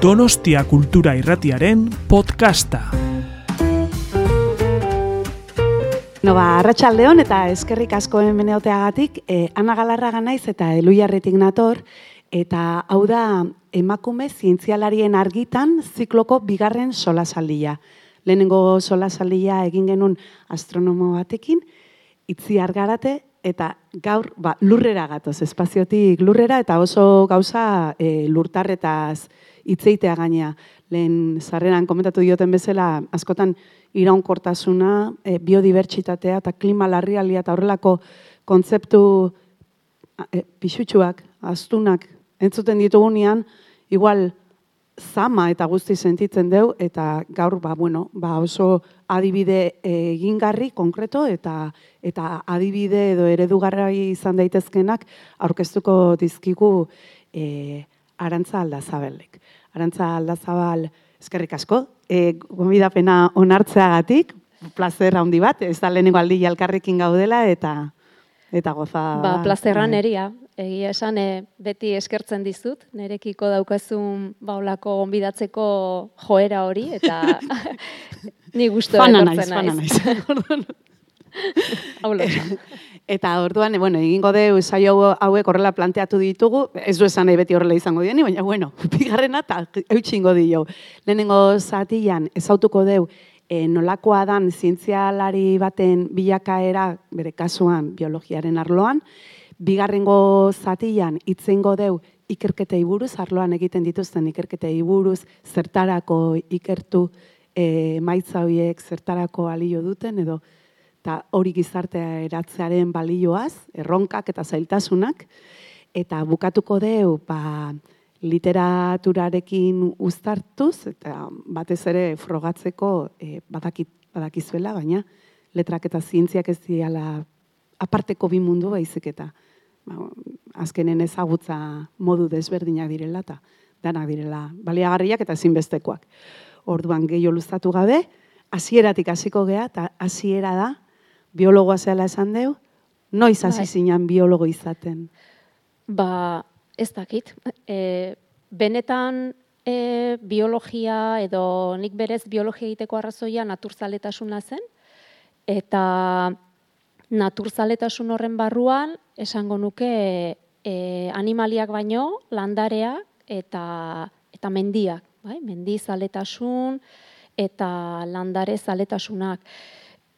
Donostia Kultura Irratiaren podcasta. No ba, arratsaldeon eta eskerrik asko hemen egoteagatik, eh, Ana Galarraga naiz eta Eluiarretik nator eta hau da emakume zientzialarien argitan zikloko bigarren solasaldia. Lehenengo solasaldia egin genuen astronomo batekin, itzi argarate eta gaur ba, lurrera gatoz, espaziotik lurrera eta oso gauza e, lurtarretaz itzeitea gainea. Lehen sarreran komentatu dioten bezala, askotan iraunkortasuna, e, biodibertsitatea eta klima larrialia eta horrelako kontzeptu e, pixutxuak, astunak, entzuten ditugunean, igual zama eta guzti sentitzen deu, eta gaur, ba, bueno, ba oso adibide egingarri, konkreto, eta eta adibide edo eredugarri izan daitezkenak aurkeztuko dizkigu e, Arantza Aldazabelek. Arantza Aldazabal, eskerrik asko, e, gomidapena onartzeagatik, plazer handi bat, ez da lehenengo aldi jalkarrekin gaudela, eta eta goza... Ba, plazerra neria, egia esan e, beti eskertzen dizut, nerekiko daukazun baulako onbidatzeko joera hori, eta ni guztu fana naiz. Fana naiz, Eta orduan, bueno, egingo de saio hauek horrela planteatu ditugu, ez du esan nahi beti horrela izango dieni, baina bueno, bigarrena eta eutxingo dio. Lehenengo zatian, ezautuko deu, e, nolakoa dan zientzialari baten bilakaera, bere kasuan, biologiaren arloan, bigarrengo zatian itzengo deu ikerketei buruz, arloan egiten dituzten ikerketei buruz, zertarako ikertu e, maitza horiek zertarako alio duten, edo eta hori gizartea eratzearen balioaz, erronkak eta zailtasunak, eta bukatuko deu, ba, literaturarekin uztartuz, eta batez ere frogatzeko e, badakit, badakizuela, baina letrak eta zientziak ez diala aparteko bi mundu baizik eta ba, azkenen ezagutza modu desberdinak direla eta danak direla baliagarriak eta ezinbestekoak. Orduan gehiago luztatu gabe, hasieratik hasiko gea eta hasiera da biologoa zela esan deu, noiz hasi bai. zinan biologo izaten? Ba, ez dakit. E, benetan e, biologia edo nik berez biologia egiteko arrazoia naturzaletasuna zen, eta naturzaletasun horren barruan esango nuke e, animaliak baino landarea eta eta mendiak, bai? Mendi zaletasun eta landare zaletasunak.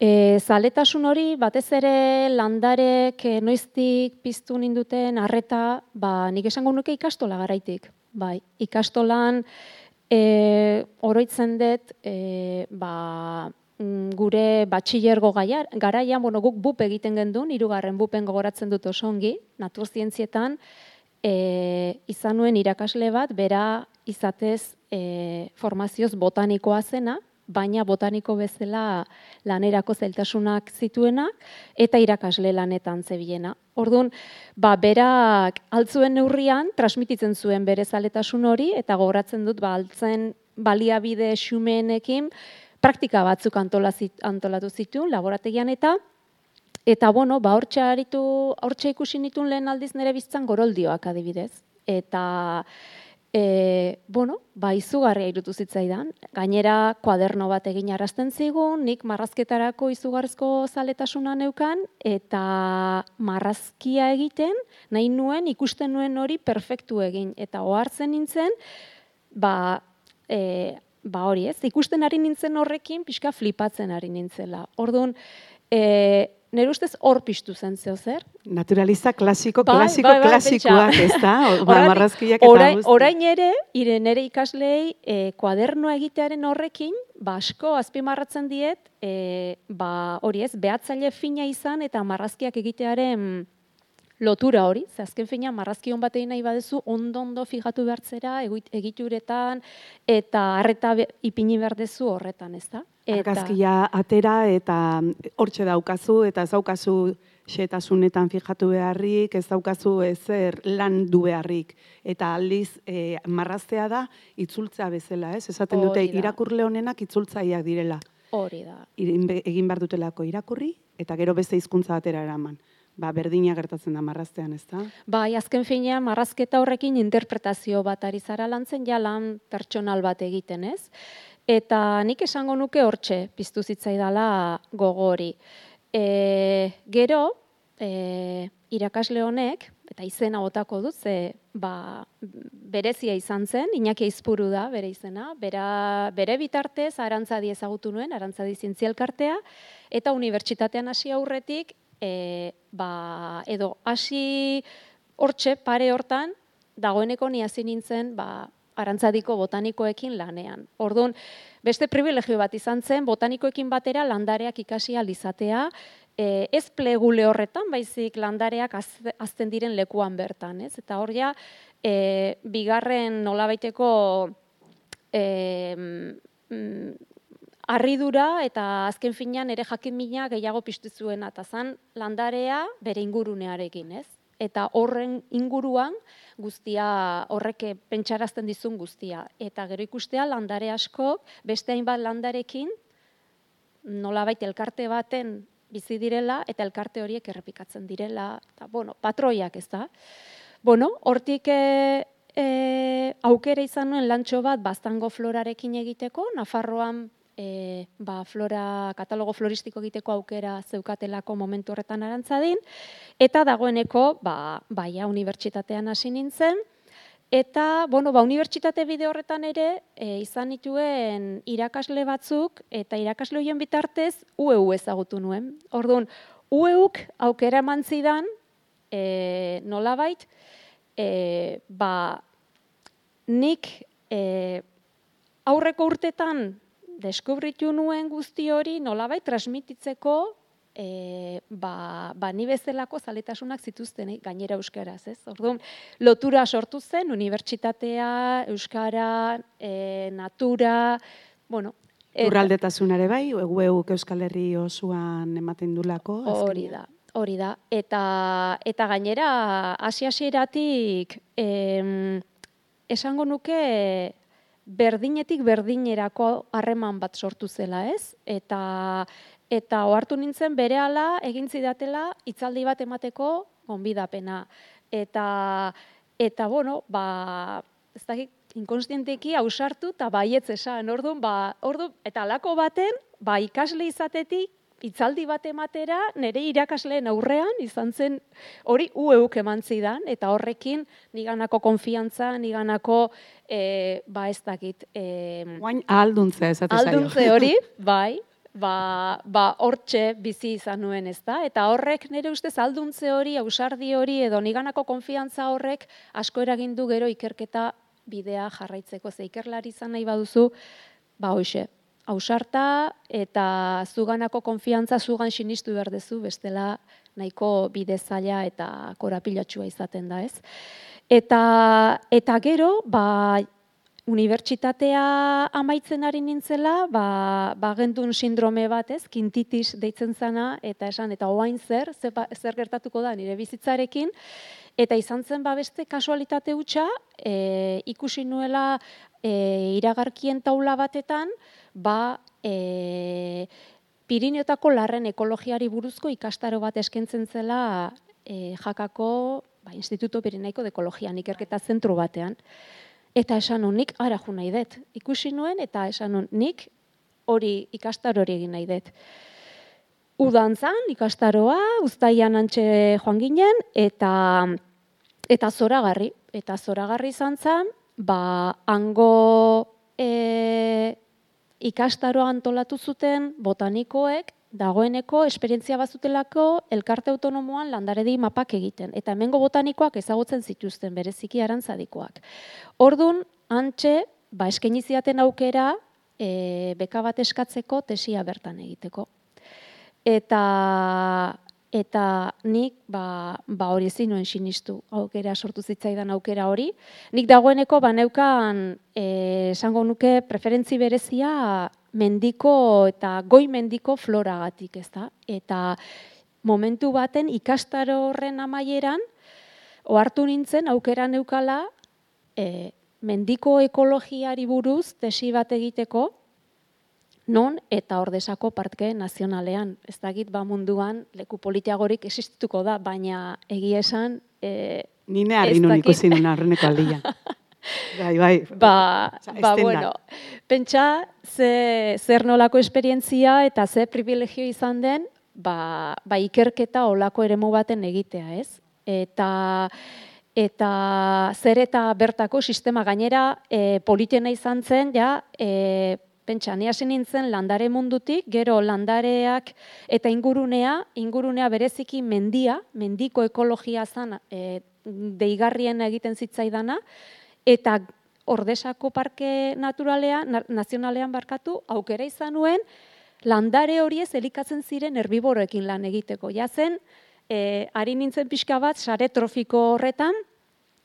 E, zaletasun hori batez ere landarek e, noiztik piztu ninduten harreta, ba nik esango nuke ikastola garaitik. Bai, ikastolan e, oroitzen dut e, ba, Mm, gure batxillergo garaian, bueno, guk bup egiten gendun, hirugarren bupen gogoratzen dut oso ongi, naturzientzietan, e, izan nuen irakasle bat, bera izatez e, formazioz botanikoa zena, baina botaniko bezala lanerako zeltasunak zituena, eta irakasle lanetan zebilena. Orduan, ba, berak altzuen neurrian, transmititzen zuen bere zaletasun hori, eta gogoratzen dut, ba, altzen baliabide xumeenekin, praktika batzuk antolatu zituen laborategian eta eta bueno, ba hortxe aritu, hortxe ikusi nituen lehen aldiz nere biztzan goroldioak adibidez. Eta e, bueno, ba izugarria irutu zitzaidan. Gainera kuaderno bat egin arrasten zigun, nik marrazketarako izugarrizko zaletasuna neukan eta marrazkia egiten nahi nuen ikusten nuen hori perfektu egin eta ohartzen nintzen ba e, ba hori ez, ikusten ari nintzen horrekin, pixka flipatzen ari nintzela. Orduan, e, nire ustez hor piztu zen zeo zer? Naturalista klasiko, bai, klasiko, bai, bai, klasikoak, ez da? Marrazkiak eta orain, orain ere, ire nire ikaslei, e, kuadernoa egitearen horrekin, basko azpimarratzen diet, e, ba hori ez, behatzaile fina izan eta marrazkiak egitearen lotura hori, ze azken fina marrazki hon batein nahi badezu ondo ondo fijatu behartzera egituretan eta harreta ipini behar dezu horretan, ez da? Argazkia atera eta hortxe daukazu eta ez daukazu xetasunetan fijatu beharrik, ez daukazu ezer lan du beharrik. Eta aldiz e, marraztea da itzultzea bezala, ez? Esaten dute irakurle honenak itzultzaileak direla. Hori da. Egin behar dutelako irakurri eta gero beste hizkuntza batera eraman ba, berdina gertatzen da marraztean, ez da? Bai, azken finean, marrazketa horrekin interpretazio bat ari zara lantzen, ja lan pertsonal bat egiten, ez? Eta nik esango nuke hortxe, piztu zitzaidala gogo hori. E, gero, e, irakasle honek, eta izena botako dut, ze ba, berezia izan zen, Iñaki Aizpuru da bere izena, bera, bere bitartez arantzadi ezagutu nuen, arantzadi zientzialkartea, eta unibertsitatean hasi aurretik, e, ba, edo hasi hortxe pare hortan, dagoeneko ni hasi nintzen, ba, arantzadiko botanikoekin lanean. Orduan, beste privilegio bat izan zen, botanikoekin batera landareak ikasi alizatea, e, ez plegule horretan, baizik landareak azten diren lekuan bertan, ez? Eta hor ja, e, bigarren nolabaiteko e, mm, arridura eta azken finean ere jakin mina gehiago piztu zuen eta zan landarea bere ingurunearekin, ez? Eta horren inguruan guztia horreke pentsarazten dizun guztia. Eta gero ikustea landare asko beste hainbat landarekin nolabait elkarte baten bizi direla eta elkarte horiek errepikatzen direla eta bueno, patroiak, ez da. Bueno, hortik e, e, aukera izan nuen lantxo bat baztango florarekin egiteko, Nafarroan e, ba, flora, katalogo floristiko egiteko aukera zeukatelako momentu horretan arantzadin, eta dagoeneko, ba, baia, unibertsitatean hasi nintzen, Eta, bueno, ba, unibertsitate bide horretan ere, e, izan nituen irakasle batzuk, eta irakasle horien bitartez, UEU ezagutu nuen. Orduan, UEUk aukera eman zidan, e, nolabait, e, ba, nik e, aurreko urtetan deskubritu nuen guzti hori nolabait transmititzeko e, ba, ba ni bezalako zaletasunak zituzten eh, gainera euskaraz, ez? Orduan, lotura sortu zen unibertsitatea, euskara, e, natura, bueno, Urraldetasunare bai, egueuk Euskal Herri osoan ematen dulako. Hori da, hori da. Eta, eta gainera, hasi-hasieratik esango nuke berdinetik berdinerako harreman bat sortu zela, ez? Eta eta ohartu nintzen berehala egin zidatela hitzaldi bat emateko gonbidapena eta eta bueno ba ez dakit inkonstienteki ausartu eta baietz esan ordun ba ordu eta alako baten ba ikasle izatetik hitzaldi bat ematera nire irakasleen aurrean izan zen hori ueuk eman zidan eta horrekin niganako konfiantza niganako e, ba ez dakit e, Guain alduntze ez Alduntze hori, bai, ba, ba hortxe bizi izan nuen, ez da? Eta horrek nire ustez alduntze hori, ausardi hori edo niganako konfiantza horrek asko eragindu gero ikerketa bidea jarraitzeko. Ze ikerlari izan nahi baduzu, ba hoxe, ausarta eta zuganako konfiantza zugan sinistu behar dezu, bestela nahiko bide zaila eta korapilatxua izaten da, ez? Eta, eta gero, ba, unibertsitatea amaitzen ari nintzela, ba, ba sindrome bat ez, kintitis deitzen zana, eta esan, eta oain zer, zer gertatuko da nire bizitzarekin, eta izan zen ba beste kasualitate hutsa e, ikusi nuela e, iragarkien taula batetan, ba, e, Pirineotako larren ekologiari buruzko ikastaro bat eskentzen zela e, jakako ba, Instituto Pirineiko de Ekologia ikerketa zentru batean. Eta esan nik ara jo nahi dut. Ikusi nuen eta esan nik hori ikastar hori egin nahi dut. Udantzan ikastaroa, uztaian antxe joan ginen, eta eta zoragarri. Eta zoragarri izan zen, ba, hango e, ikastaroa antolatu zuten botanikoek, dagoeneko esperientzia bazutelako elkarte autonomoan landaredi mapak egiten. Eta hemengo botanikoak ezagutzen zituzten, bereziki arantzadikoak. Ordun antxe, ba, eskeniziaten aukera, e, beka bat eskatzeko tesia bertan egiteko. Eta eta nik ba, ba hori ezin nuen sinistu aukera sortu zitzaidan aukera hori. Nik dagoeneko baneukan eh, esango nuke preferentzi berezia mendiko eta goi mendiko floragatik, ez da? Eta momentu baten ikastaro horren amaieran, ohartu nintzen aukera neukala e, mendiko ekologiari buruz tesi bat egiteko, non eta ordesako parke nazionalean. Ez dakit ba munduan leku politiagorik existituko da, baina egia esan... E, Nine harri nun ikusi nuna horreneko aldia. bai, bai. Ba, ba bueno, pentsa ze, zer nolako esperientzia eta ze privilegio izan den, ba, ba ikerketa olako eremu baten egitea, ez? Eta eta zer eta bertako sistema gainera e, politena izan zen, ja, e, pentsa, ni hasi nintzen landare mundutik, gero landareak eta ingurunea, ingurunea bereziki mendia, mendiko ekologia zan e, deigarrien egiten zitzaidana, eta ordesako parke naturalean, nazionalean barkatu, aukera izan nuen, landare horiez elikatzen ziren herbiboroekin lan egiteko. Ja zen, e, ari nintzen pixka bat, sare trofiko horretan,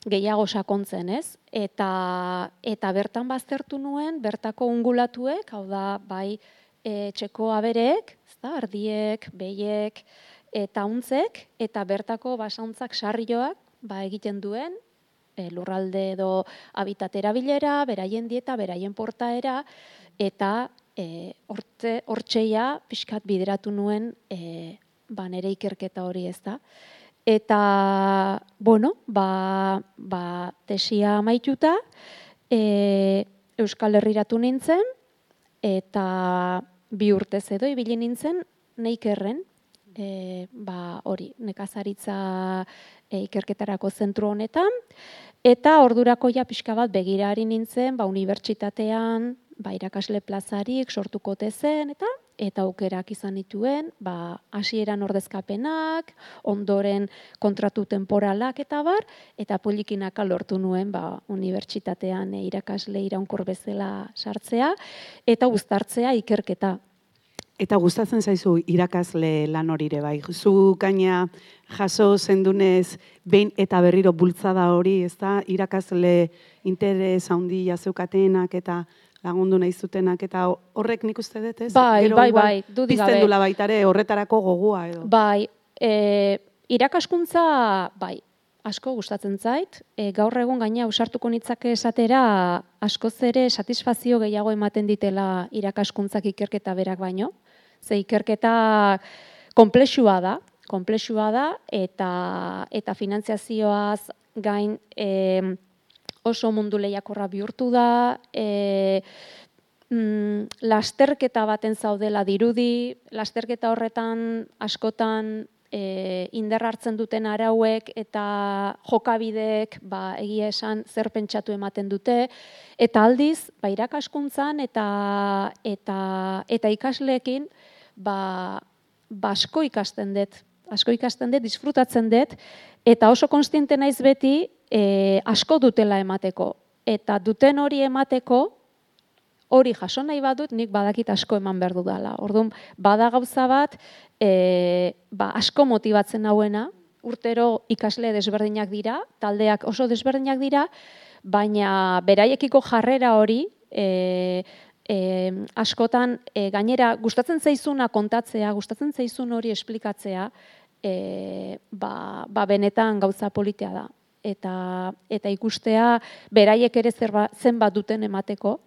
gehiago sakontzen, ez? Eta, eta bertan baztertu nuen, bertako ungulatuek, hau da, bai, e, txeko abereek, ezta, ardiek, behiek, eta untzek, eta bertako basauntzak sarrioak, ba, egiten duen, e, lurralde edo habitatera bilera, beraien dieta, beraien portaera, eta e, orte, ortseia pixkat bideratu nuen e, ba, nere ikerketa hori ez da. Eta, bueno, ba, ba, tesia maituta, e, Euskal Herriratu nintzen, eta bi urtez edo ibili nintzen, neikerren, e, ba, hori, nekazaritza e, ikerketarako zentru honetan, eta ordurako ja pixka bat begirari nintzen, ba, unibertsitatean, ba, irakasle plazarik sortuko zen, eta eta aukerak izan dituen, ba, hasieran ordezkapenak, ondoren kontratu temporalak eta bar, eta polikinaka lortu nuen ba, unibertsitatean e, irakasle iraunkor bezala sartzea, eta uztartzea ikerketa. Eta gustatzen zaizu irakasle lan horire bai. Zu gaina jaso zendunez behin eta berriro bultzada hori, ez da, irakasle interes handia zeukatenak eta lagundu nahi zutenak eta horrek nik uste dut, ez? Bai, Gero, bai, bai, dudik gabe. Dula baitare horretarako gogua edo. Bai, e, irakaskuntza, bai, asko gustatzen zait. E, gaur egun gaina usartuko nitzake esatera askoz ere satisfazio gehiago ematen ditela irakaskuntzak ikerketa berak baino. Ze ikerketa komplexua da, komplexua da eta eta finantziazioaz gain eh oso mundu lehiakorra bihurtu da, e, mm, lasterketa baten zaudela dirudi, lasterketa horretan askotan e, indar hartzen duten arauek eta jokabideek ba, egia esan zer pentsatu ematen dute, eta aldiz, ba, irakaskuntzan eta, eta, eta ikasleekin, ba, basko ba, ikasten dut, asko ikasten dut, disfrutatzen dut, eta oso konstiente naiz beti, e, asko dutela emateko. Eta duten hori emateko, hori jaso nahi badut, nik badakit asko eman behar dudala. Orduan, bada gauza bat, e, ba, asko motibatzen hauena, urtero ikasle desberdinak dira, taldeak oso desberdinak dira, baina beraiekiko jarrera hori, e, e, askotan, e, gainera, gustatzen zaizuna kontatzea, gustatzen zaizun hori esplikatzea, e, ba, ba benetan gauza politea da eta eta ikustea beraiek ere zerba, zenbat duten emateko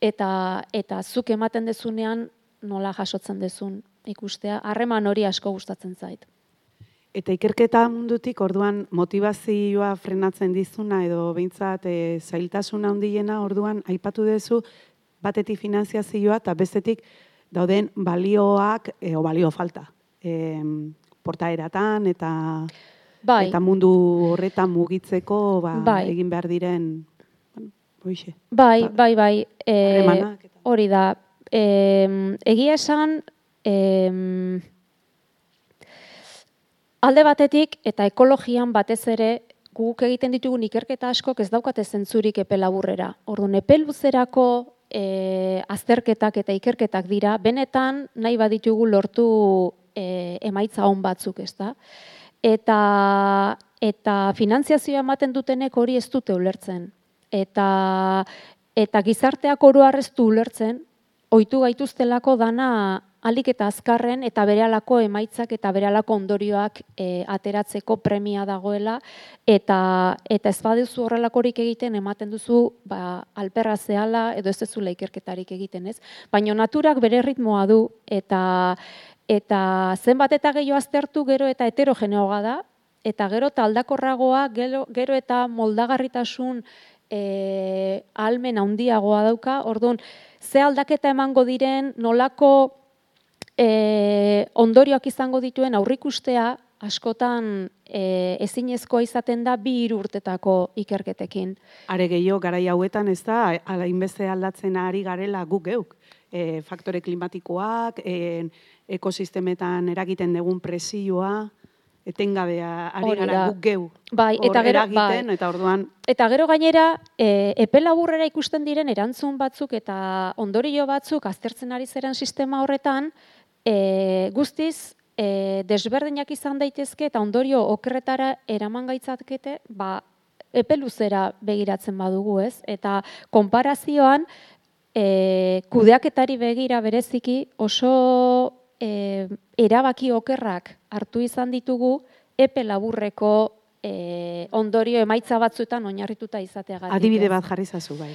eta eta zuk ematen dezunean nola jasotzen dezun ikustea harreman hori asko gustatzen zait. Eta ikerketa mundutik orduan motivazioa frenatzen dizuna edo behintzat e, zailtasuna handiena orduan aipatu duzu batetik finanziazioa eta bestetik dauden balioak e, o balio falta. E, portaeratan eta bai. eta mundu horretan mugitzeko ba, bai. egin behar diren hoxe. Bai, ba, bai, bai. E, hori da. E, egia esan e, alde batetik eta ekologian batez ere guk egiten ditugun ikerketa askok ez daukate zentzurik epe laburrera. Orduan, epe luzerako e, azterketak eta ikerketak dira, benetan nahi baditugu lortu e, emaitza on batzuk, ez da? eta eta finantziazioa ematen dutenek hori ez dute ulertzen. Eta eta gizarteak oro arreztu ulertzen, ohitu gaituztelako dana alik eta azkarren eta berehalako emaitzak eta berehalako ondorioak e, ateratzeko premia dagoela eta eta ez baduzu horrelakorik egiten ematen duzu ba alperra zehala edo ez dezula ikerketarik egiten, ez? Baina naturak bere ritmoa du eta eta zenbat eta gehiago aztertu gero eta heterogeneoa da eta gero eta aldakorragoa gero, gero eta moldagarritasun e, almen handiagoa dauka. Orduan, ze aldaketa emango diren, nolako e, ondorioak izango dituen aurrikustea askotan e, ezinezkoa izaten da bi hiru urtetako ikerketekin. Are gehiago garai hauetan ez da hainbeste aldatzen ari garela guk geuk. E, faktore klimatikoak, e, ekosistemetan eragiten dugun presioa, etengabea ari gara guk geu. Bai, eta gero eragiten bai. eta orduan eta gero gainera e, epe laburrera ikusten diren erantzun batzuk eta ondorio batzuk aztertzen ari zeren sistema horretan e, guztiz e, desberdinak izan daitezke eta ondorio okerretara eraman gaitzakete, ba epe luzera begiratzen badugu, ez? Eta konparazioan e, kudeaketari begira bereziki oso e, erabaki okerrak hartu izan ditugu epe laburreko e, ondorio emaitza batzuetan oinarrituta izatea Adibide bat jarri zazu bai.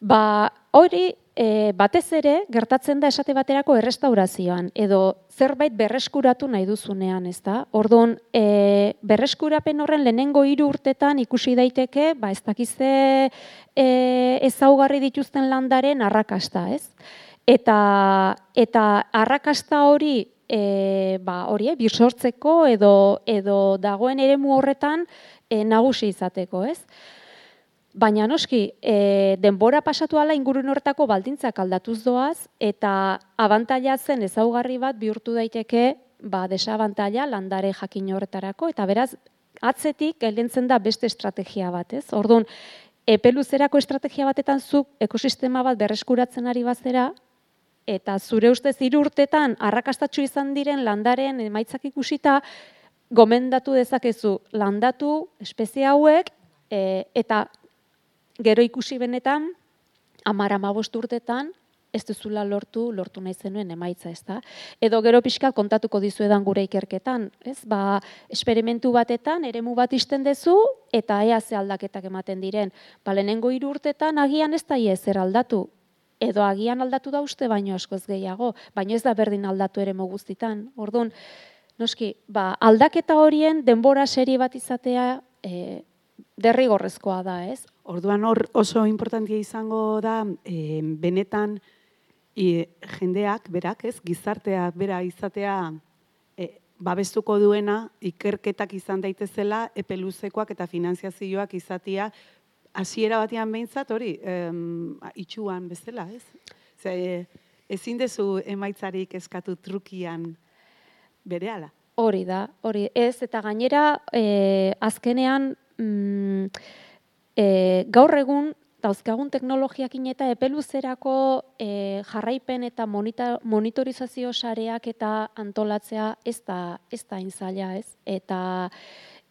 Ba, hori e, batez ere gertatzen da esate baterako errestaurazioan edo zerbait berreskuratu nahi duzunean, ezta? Orduan, e, berreskurapen horren lehenengo hiru urtetan ikusi daiteke, ba ez dakize e, ezaugarri dituzten landaren arrakasta, ez? eta eta arrakasta hori e, ba hori eh, birsortzeko edo edo dagoen eremu horretan e, nagusi izateko, ez? Baina noski, e, denbora pasatu ala ingurun horretako baldintzak aldatuz doaz eta abantaila zen ezaugarri bat bihurtu daiteke ba desabantaila landare jakin horretarako eta beraz atzetik gelditzen da beste estrategia bat, ez? Orduan, epeluzerako estrategia batetan zuk ekosistema bat berreskuratzen ari bazera, eta zure ustez hiru urtetan arrakastatxu izan diren landaren emaitzak ikusita gomendatu dezakezu landatu espezie hauek e, eta gero ikusi benetan amara mabost urtetan ez duzula lortu, lortu nahi zenuen emaitza, ez da? Edo gero pixkat kontatuko dizuedan gure ikerketan, ez? Ba, esperimentu batetan, eremu bat izten dezu, eta ea ze aldaketak ematen diren. Ba, lehenengo hiru urtetan, agian ez da zer aldatu, edo agian aldatu da uste baino askoz gehiago, baino ez da berdin aldatu ere guztitan. Orduan, noski, ba, aldaketa horien denbora serie bat izatea e, derrigorrezkoa da, ez? Orduan hor oso importantia izango da e, benetan e, jendeak, berak, ez, gizarteak bera izatea e, babestuko duena ikerketak izan daitezela epeluzekoak eta finanziazioak izatea hasiera batean behintzat hori, um, itxuan bezala, ez? Ze, ezin dezu emaitzarik eskatu trukian berehala. Hori da, hori ez, eta gainera e, azkenean mm, e, gaur egun dauzkagun teknologiakin eta epeluzerako e, jarraipen eta monitorizazio sareak eta antolatzea ez da, ez da inzaila, ez? Eta,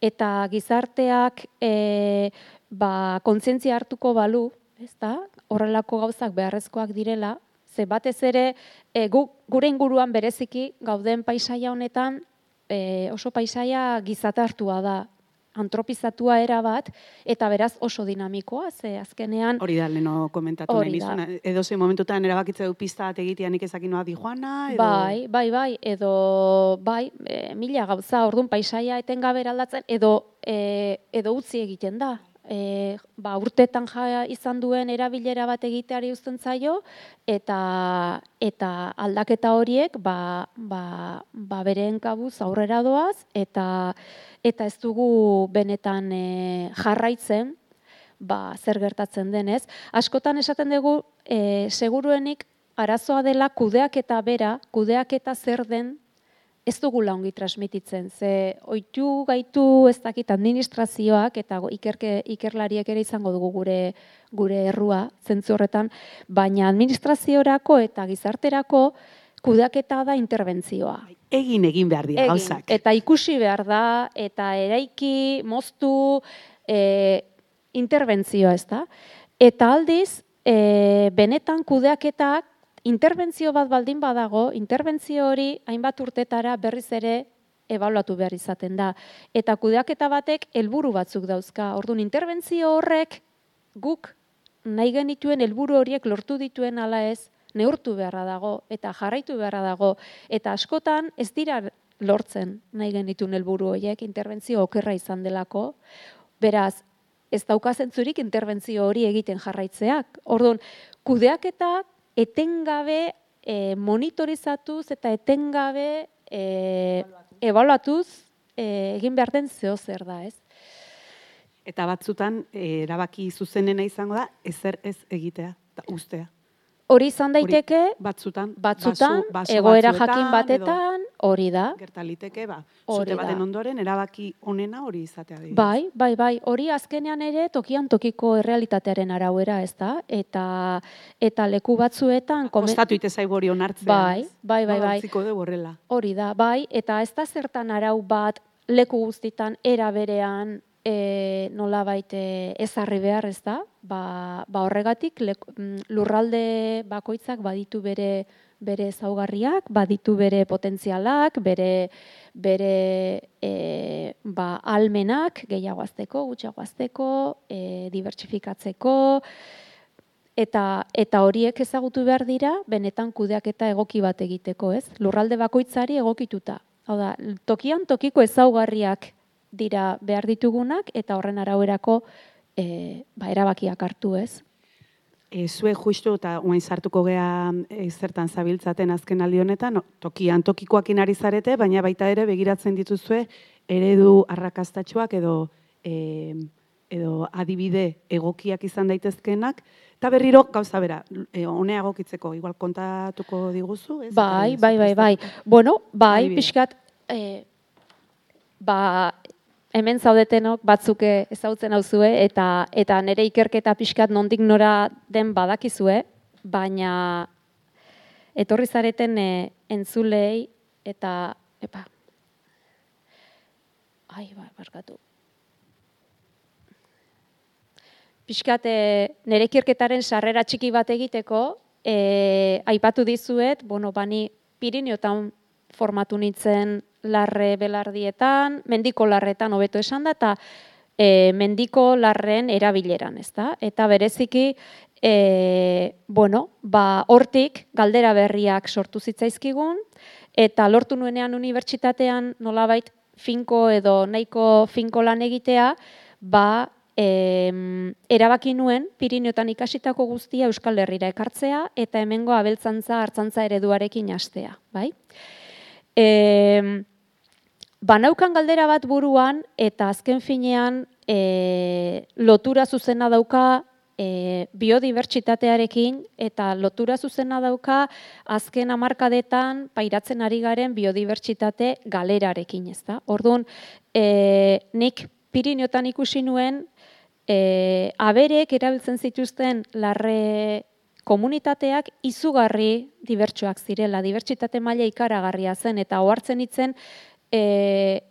eta gizarteak e, ba, kontzientzia hartuko balu, ez da, horrelako gauzak beharrezkoak direla, ze batez ere, e, gu, gure inguruan bereziki gauden paisaia honetan, e, oso paisaia gizatartua da, antropizatua era bat, eta beraz oso dinamikoa, ze azkenean... Hori da, leno komentatu nahi nizun, edo zein momentutan erabakitze du pista bat egitea nik ezakin noa di joana, edo... Bai, bai, bai, edo, bai, e, mila gauza, orduan paisaia etengabe aldatzen, edo, e, edo utzi egiten da, e, ba, urtetan ja izan duen erabilera bat egiteari uzten zaio eta eta aldaketa horiek ba, ba, ba beren kabuz aurrera doaz eta eta ez dugu benetan e, jarraitzen ba, zer gertatzen denez. Askotan esaten dugu e, seguruenik arazoa dela kudeak eta bera, kudeak eta zer den ez dugu ongi transmititzen. Ze oitu gaitu ez dakit administrazioak eta ikerke, ikerlariek ere izango dugu gure gure errua zentzu horretan, baina administraziorako eta gizarterako kudaketa da interbentzioa. Egin egin behar dira gauzak. Eta ikusi behar da, eta eraiki, moztu, e, interbentzioa ez da. Eta aldiz, e, benetan kudeaketak interbentzio bat baldin badago, interbentzio hori hainbat urtetara berriz ere ebaluatu behar izaten da. Eta kudeaketa batek helburu batzuk dauzka. Orduan, interbentzio horrek guk nahi genituen helburu horiek lortu dituen ala ez, neurtu beharra dago eta jarraitu beharra dago. Eta askotan ez dira lortzen nahi genituen helburu horiek interbentzio okerra izan delako. Beraz, ez daukazentzurik interbentzio hori egiten jarraitzeak. Orduan, kudeaketa etengabe e, monitorizatuz eta etengabe e, ebaluatuz e, egin behar den zeo zer da, ez? Eta batzutan, erabaki zuzenena izango da, ezer ez egitea, da ustea. Hori izan daiteke, batzutan, batzutan egoera jakin batetan, hori da. Gertaliteke, ba, zute baten ondoren, erabaki onena hori izatea dira. Bai, bai, bai, hori azkenean ere tokian tokiko errealitatearen arauera, ez da? Eta, eta leku batzuetan... Kostatu ite zaigu hori onartzen. Bai, bai, bai, bai. horrela. Hori da, bai, eta ez da zertan arau bat leku guztitan era berean e, nola baite ezarri behar ez da, ba, ba horregatik mm, lurralde bakoitzak baditu bere bere ezaugarriak, baditu bere potentzialak, bere bere e, ba, almenak gehiago azteko, gutxiago azteko, e, dibertsifikatzeko, eta, eta horiek ezagutu behar dira, benetan kudeak eta egoki bat egiteko, ez? Lurralde bakoitzari egokituta. Hau da, tokian tokiko ezaugarriak dira behar ditugunak eta horren arauerako e, ba, erabakiak hartu ez. E, zue justu eta oain sartuko gea e, zertan zabiltzaten azken aldi honetan, tokian tokikoak inari zarete, baina baita ere begiratzen dituzue eredu arrakastatxoak edo e, edo adibide egokiak izan daitezkenak, eta berriro gauza bera, e, honea egokitzeko, igual kontatuko diguzu? Ez? Bai, bai, bai, bai. Bueno, bai, pixkat, e, ba, hemen zaudetenok batzuke ezautzen hauzue eta eta nire ikerketa pixkat nondik nora den badakizue, baina etorri zareten e, entzulei eta epa. Ai, ba, barkatu. Piskat nire ikerketaren sarrera txiki bat egiteko, e, aipatu dizuet, bueno, bani Pirineotan formatu nintzen larre belardietan, mendiko larretan hobeto esan da, eta e, mendiko larren erabileran, ez da? Eta bereziki, e, bueno, ba, hortik galdera berriak sortu zitzaizkigun, eta lortu nuenean unibertsitatean nolabait finko edo nahiko finko lan egitea, ba, e, erabaki nuen Pirineotan ikasitako guztia Euskal Herrira ekartzea eta hemengo abeltzantza hartzantza ereduarekin hastea, bai? E, Banaukan galdera bat buruan eta azken finean e, lotura zuzena dauka e, biodibertsitatearekin eta lotura zuzena dauka azken hamarkadetan pairatzen ari garen biodibertsitate galerarekin, ez da? Orduan, e, nik Pirineotan ikusi nuen e, aberek erabiltzen zituzten larre komunitateak izugarri dibertsuak zirela, dibertsitate maila ikaragarria zen eta ohartzen itzen e,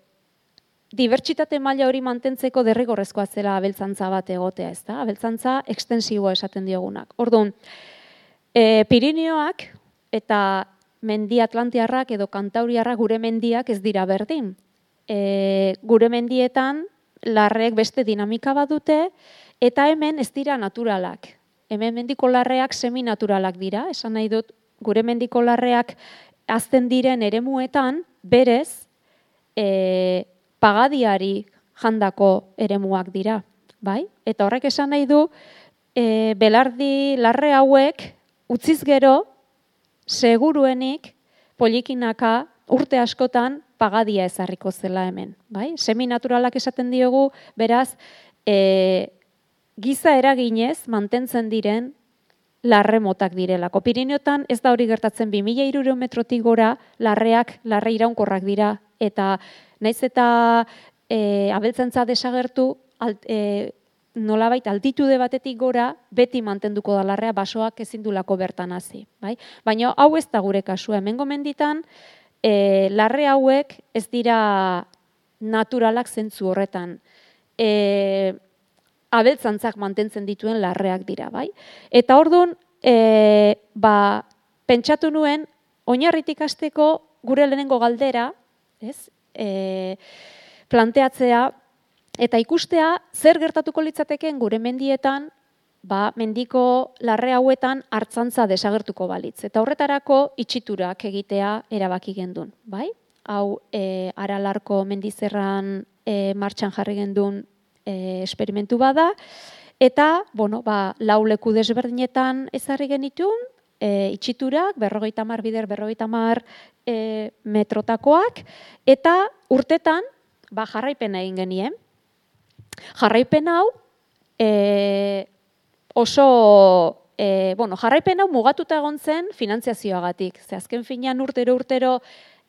dibertsitate maila hori mantentzeko derrigorrezkoa zela abeltzantza bat egotea, ez da? Abeltzantza ekstensiboa esaten diogunak. Orduan, e, Pirineoak eta mendi Atlantiarrak edo Kantauriarrak gure mendiak ez dira berdin. E, gure mendietan larrek beste dinamika badute eta hemen ez dira naturalak. Hemen mendiko larreak seminaturalak dira, esan nahi dut gure mendiko larreak azten diren eremuetan berez e, pagadiari jandako eremuak dira, bai? Eta horrek esan nahi du, e, belardi larre hauek utziz gero, seguruenik polikinaka urte askotan pagadia ezarriko zela hemen, bai? Semi naturalak esaten diogu, beraz, e, giza eraginez mantentzen diren larre motak direlako. Pirineotan ez da hori gertatzen 2000 iruro metrotik gora larreak, larre iraunkorrak dira eta naiz eta e, abeltzantza desagertu alt, e, nolabait altitude batetik gora beti mantenduko da larrea basoak ezin dulako bertan hasi, bai? Baina hau ez da gure kasua. Hemengo menditan e, larre hauek ez dira naturalak zentzu horretan. E, abeltzantzak mantentzen dituen larreak dira, bai? Eta orduan, e, ba, pentsatu nuen, oinarritik hasteko gure lehenengo galdera, ez? E, planteatzea, eta ikustea zer gertatuko litzateken gure mendietan, ba, mendiko larre hauetan hartzantza desagertuko balitz. Eta horretarako itxiturak egitea erabaki gendun, bai? Hau, e, aralarko mendizerran e, martxan jarri gendun e, esperimentu bada, eta, bueno, ba, lau leku desberdinetan ezarri genitun, e, itxiturak, berrogeita mar bider, berrogeita mar e, metrotakoak, eta urtetan, ba, jarraipena egin genien. Jarraipen hau, e, oso, e, bueno, jarraipen hau mugatuta egon zen finantziazioagatik. Ze azken finean urtero urtero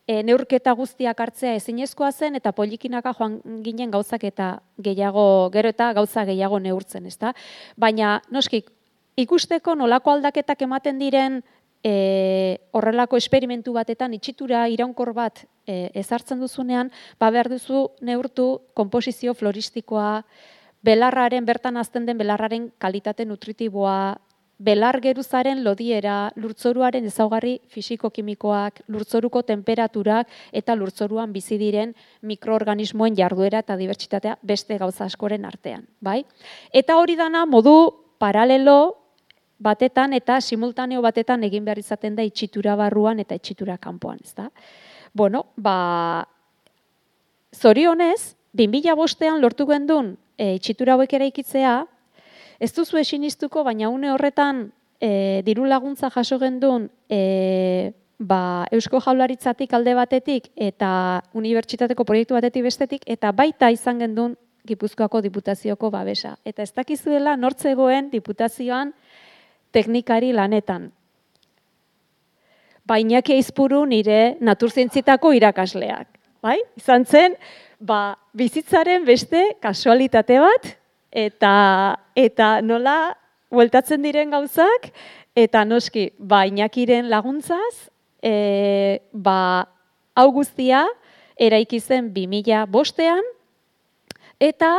e, neurketa guztiak hartzea ezinezkoa zen eta polikinaka joan ginen gauzak eta gehiago, gero eta gauza gehiago neurtzen, ezta? Baina, noski, ikusteko nolako aldaketak ematen diren e, horrelako esperimentu batetan itxitura iraunkor bat e, ezartzen duzunean, ba behar duzu neurtu komposizio floristikoa, belarraren bertan azten den belarraren kalitate nutritiboa, belar geruzaren lodiera, lurtzoruaren ezaugarri fisiko-kimikoak, lurtzoruko temperaturak eta lurtzoruan bizi diren mikroorganismoen jarduera eta dibertsitatea beste gauza askoren artean, bai? Eta hori dana modu paralelo batetan eta simultaneo batetan egin behar izaten da itxitura barruan eta itxitura kanpoan, ezta? Bueno, ba zorionez, 2005ean lortu gendun e, itxitura hauek eraikitzea, Ez duzu esiniztuko, baina une horretan e, diru laguntza jaso gendun e, ba, Eusko Jaularitzatik alde batetik eta unibertsitateko proiektu batetik bestetik, eta baita izan gendun Gipuzkoako diputazioko babesa. Eta ez dakizuela nortzegoen diputazioan teknikari lanetan. Bainak eizpuru nire naturzientzitako irakasleak. Bai? Izan zen, ba, bizitzaren beste kasualitate bat, eta eta nola bueltatzen diren gauzak eta noski ba Inakiren laguntzaz e, ba hau guztia eraiki zen 2005ean eta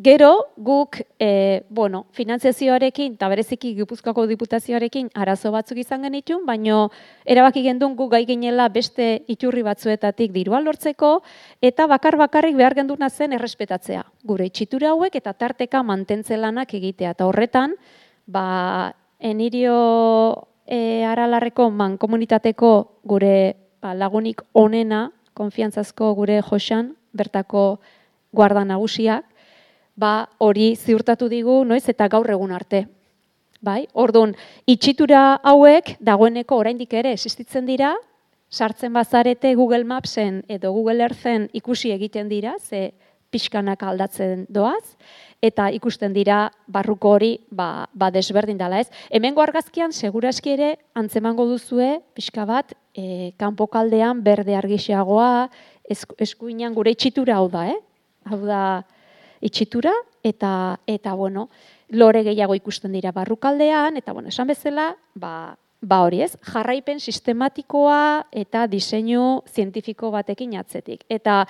Gero, guk, e, bueno, finantziazioarekin, eta bereziki Gipuzkoako diputazioarekin arazo batzuk izan genitun, baino erabaki gendun guk gai ginela beste iturri batzuetatik dirua lortzeko, eta bakar-bakarrik behar genduna zen errespetatzea. Gure itxitura hauek eta tarteka mantentzelanak egitea. Eta horretan, ba, enirio e, aralarreko man komunitateko gure ba, lagunik onena, konfiantzazko gure josan, bertako guarda nagusiak, ba hori ziurtatu digu noiz eta gaur egun arte. Bai, ordun itxitura hauek dagoeneko oraindik ere existitzen dira, sartzen bazarete Google Mapsen edo Google Earthen ikusi egiten dira, ze pixkanak aldatzen doaz, eta ikusten dira barruko hori ba, ba desberdin dela ez. Hemengo argazkian seguraski ere antzemango duzue pixka bat e, kanpokaldean berde argixeagoa, eskuinan gure itxitura hau da, eh? Hau da, itxitura eta eta bueno, lore gehiago ikusten dira barrukaldean eta bueno, esan bezala, ba ba hori, ez? Jarraipen sistematikoa eta diseinu zientifiko batekin atzetik. Eta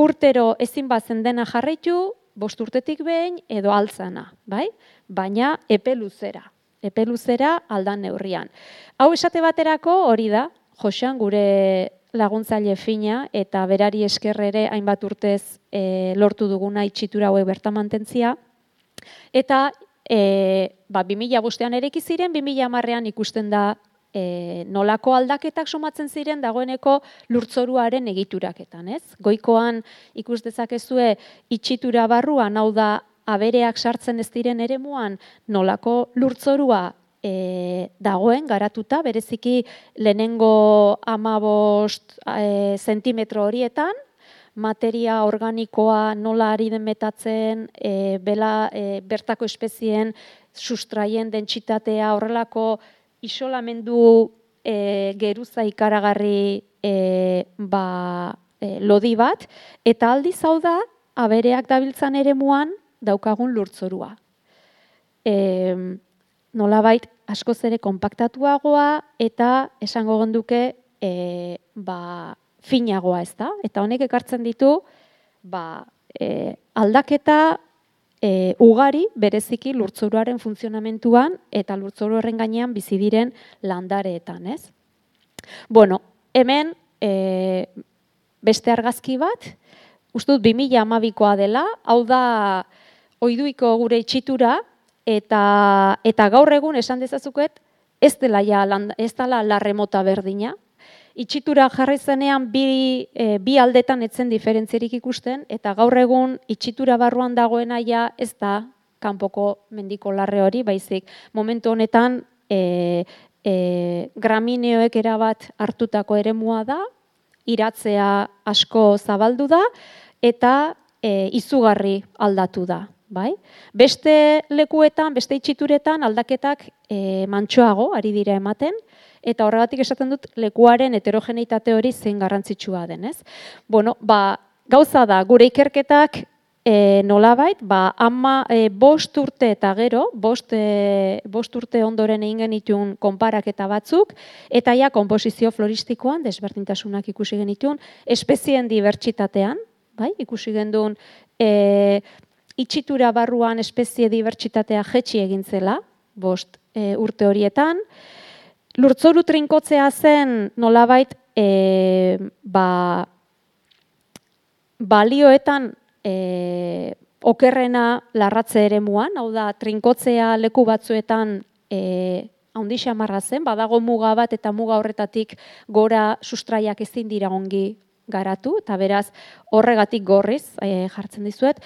urtero ezin bazen dena jarraitu, bost urtetik behin edo altzana, bai? Baina epe luzera. Epe luzera aldan neurrian. Hau esate baterako hori da, Josean gure laguntzaile fina eta berari esker ere hainbat urtez e, lortu duguna itxitura hauek bertan mantentzia. Eta e, ba, 2000 bostean ere ziren, 2000 amarrean ikusten da e, nolako aldaketak somatzen ziren dagoeneko lurtzoruaren egituraketan. Ez? Goikoan ikus dezakezue itxitura barruan, hau da abereak sartzen ez diren eremuan nolako lurtzorua e, dagoen garatuta, bereziki lehenengo amabost e, zentimetro horietan, materia organikoa nola ari den metatzen, e, bela, e, bertako espezien sustraien dentsitatea horrelako isolamendu e, geruza ikaragarri e, ba, e, lodi bat, eta aldi zau da, abereak dabiltzan ere muan daukagun lurtzorua. E, nolabait askoz ere konpaktatuagoa eta esango gonduke e, ba, finagoa ez da. Eta honek ekartzen ditu ba, e, aldaketa e, ugari bereziki lurtzoruaren funtzionamentuan eta lurtzoru horren gainean bizi diren landareetan, ez? Bueno, hemen e, beste argazki bat, ustut 2012koa dela, hau da oiduiko gure itxitura eta eta gaur egun esan dezazuket ez dela ja ez dela la remota berdina. Itxitura jarri zenean bi, e, bi aldetan etzen diferentzierik ikusten eta gaur egun itxitura barruan dagoena ja ez da kanpoko mendiko larre hori, baizik momentu honetan e, e, gramineoek erabat hartutako eremua da, iratzea asko zabaldu da eta e, izugarri aldatu da bai? Beste lekuetan, beste itxituretan aldaketak e, mantxoago ari dira ematen, eta horregatik esaten dut lekuaren heterogeneitate hori zein garrantzitsua denez. Bueno, ba, gauza da, gure ikerketak e, nolabait, ba, ama e, bost urte eta gero, bost, e, bost urte ondoren egin genitun konparaketa batzuk, eta ja, komposizio floristikoan, desberdintasunak ikusi genitun, espezien dibertsitatean, bai, ikusi gendun, e, itxitura barruan espezie dibertsitatea jetxi egin zela, bost e, urte horietan. Lurtzoru trinkotzea zen nolabait e, ba, balioetan e, okerrena larratze ere muan, hau da, trinkotzea leku batzuetan e, haundi xamarra zen, badago muga bat eta muga horretatik gora sustraiak ezin dira ongi garatu, eta beraz horregatik gorriz e, jartzen dizuet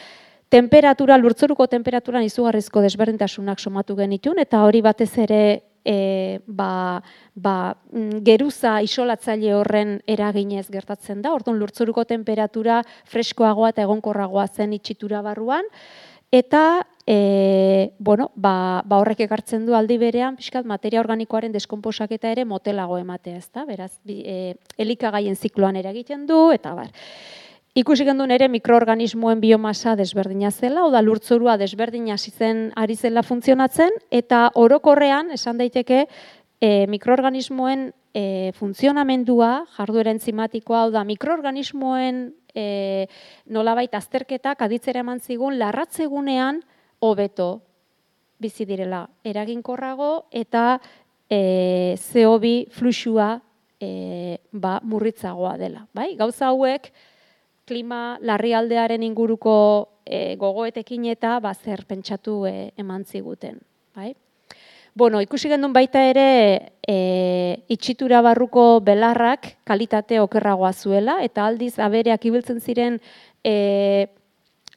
temperatura, lurtzoruko temperaturan izugarrizko desberdintasunak somatu genitun, eta hori batez ere e, ba, ba, mm, geruza isolatzaile horren eraginez gertatzen da, orduan lurtzoruko temperatura freskoagoa eta egonkorragoa zen itxitura barruan, eta e, bueno, ba, ba horrek ekartzen du aldi berean, pixkat materia organikoaren deskomposaketa ere motelago ematea, ezta? Beraz, e, elikagaien zikloan eragiten du, eta bar. Ikusi gendun ere mikroorganismoen biomasa desberdina zela, oda lurtzurua desberdina zizen ari zela funtzionatzen, eta orokorrean, esan daiteke, e, mikroorganismoen e, funtzionamendua, jarduera enzimatikoa, oda mikroorganismoen e, nolabait azterketak aditzera eman zigun, larratzegunean hobeto bizi direla eraginkorrago, eta e, zehobi fluxua e, ba, murritzagoa dela. Bai? Gauza hauek, klima larrialdearen inguruko e, gogoetekin eta ba, zer pentsatu e, eman ziguten. Bai? Bueno, ikusi gendun baita ere e, itxitura barruko belarrak kalitate okerragoa zuela, eta aldiz abereak ibiltzen ziren e,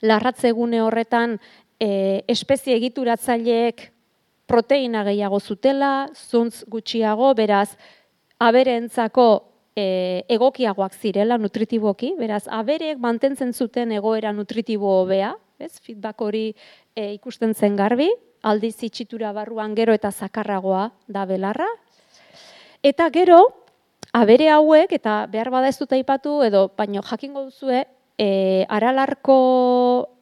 larratzegune horretan e, espezie egituratzaileek proteina gehiago zutela, zuntz gutxiago, beraz, aberentzako e, egokiagoak zirela nutritiboki, beraz, aberek mantentzen zuten egoera nutritibo hobea, ez, feedback hori e, ikusten zen garbi, aldiz itxitura barruan gero eta zakarragoa da belarra. Eta gero, abere hauek, eta behar bada ez dut aipatu, edo baino jakingo duzue, e, aralarko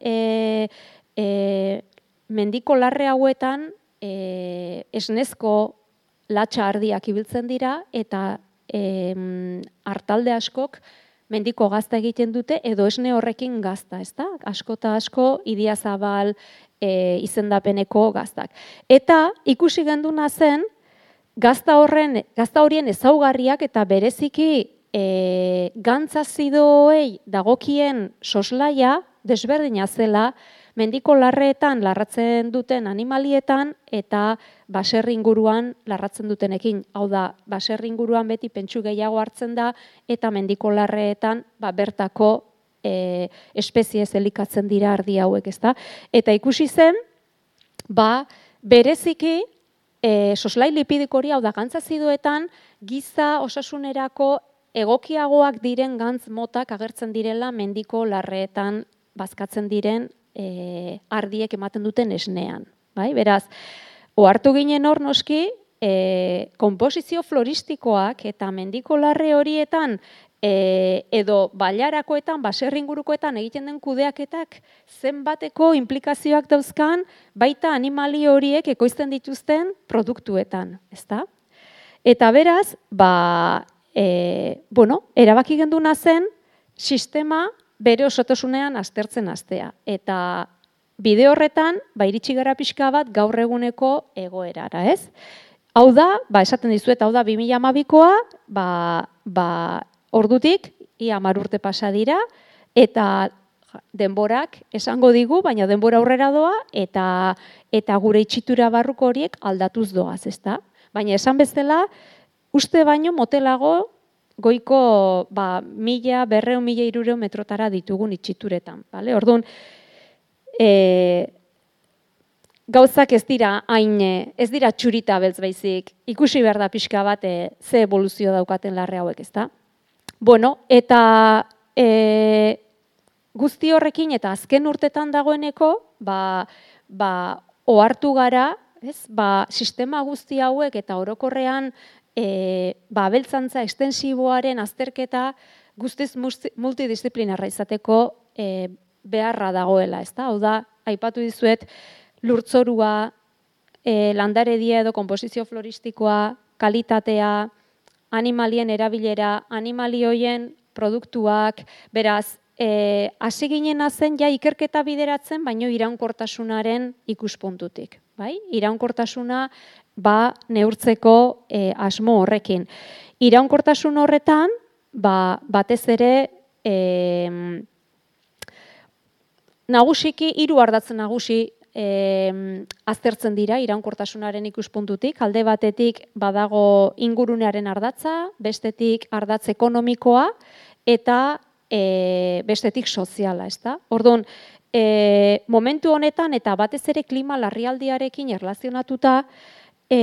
e, e, mendiko larre hauetan e, esnezko latxa ardiak ibiltzen dira, eta e, hartalde askok mendiko gazta egiten dute edo esne horrekin gazta, ezta? Asko eta asko idia zabal e, izendapeneko gaztak. Eta ikusi genduna zen gazta horren gazta horien ezaugarriak eta bereziki e, gantzazidoei dagokien soslaia desberdina zela mendiko larreetan larratzen duten animalietan eta baserri inguruan larratzen dutenekin. Hau da, baserri inguruan beti pentsu gehiago hartzen da eta mendiko larreetan ba, bertako e, espezie elikatzen dira ardi hauek, ezta? Eta ikusi zen, ba, bereziki e, soslai lipidikori hau da gantzazidoetan giza osasunerako egokiagoak diren gantz motak agertzen direla mendiko larreetan bazkatzen diren e, ardiek ematen duten esnean. Bai? Beraz, ohartu ginen hor noski, e, komposizio floristikoak eta mendiko larre horietan e, edo bailarakoetan, baserringurukoetan egiten den kudeaketak zenbateko implikazioak dauzkan baita animali horiek ekoizten dituzten produktuetan, ezta? Eta beraz, ba, e, bueno, erabaki genduna zen sistema bere osotasunean aztertzen astea. Eta bide horretan, ba, iritsi gara pixka bat gaur eguneko egoerara, ez? Hau da, ba, esaten dizuet, hau da, 2012koa, ba, ba, ordutik, ia marurte pasa dira, eta denborak esango digu, baina denbora aurrera doa, eta eta gure itxitura barruko horiek aldatuz doaz, ezta? Baina esan bezala, uste baino motelago goiko ba, mila, berreo, mila irureo metrotara ditugun itxituretan. Bale? Orduan, e, gauzak ez dira hain, ez dira txurita beltz baizik, ikusi behar da pixka bat e, ze evoluzio daukaten larre hauek, ezta? Bueno, eta e, guzti horrekin eta azken urtetan dagoeneko, ba, ba, ohartu gara, ez? Ba, sistema guzti hauek eta orokorrean e, ba, beltzantza estensiboaren azterketa guztiz multidisciplinarra izateko e, beharra dagoela, ezta? Hau da, aipatu dizuet, lurtzorua, e, landaredia edo komposizio floristikoa, kalitatea, animalien erabilera, animalioien produktuak, beraz, e, hasi ginen zen ja ikerketa bideratzen, baino iraunkortasunaren ikuspuntutik. Bai? Iraunkortasuna ba, neurtzeko e, asmo horrekin. Iraunkortasun horretan, ba, batez ere, e, nagusiki, hiru ardatzen nagusi e, aztertzen dira iraunkortasunaren ikuspuntutik. Alde batetik badago ingurunearen ardatza, bestetik ardatz ekonomikoa, eta e, bestetik soziala, ez da? Orduan, e, momentu honetan eta batez ere klima larrialdiarekin erlazionatuta, e,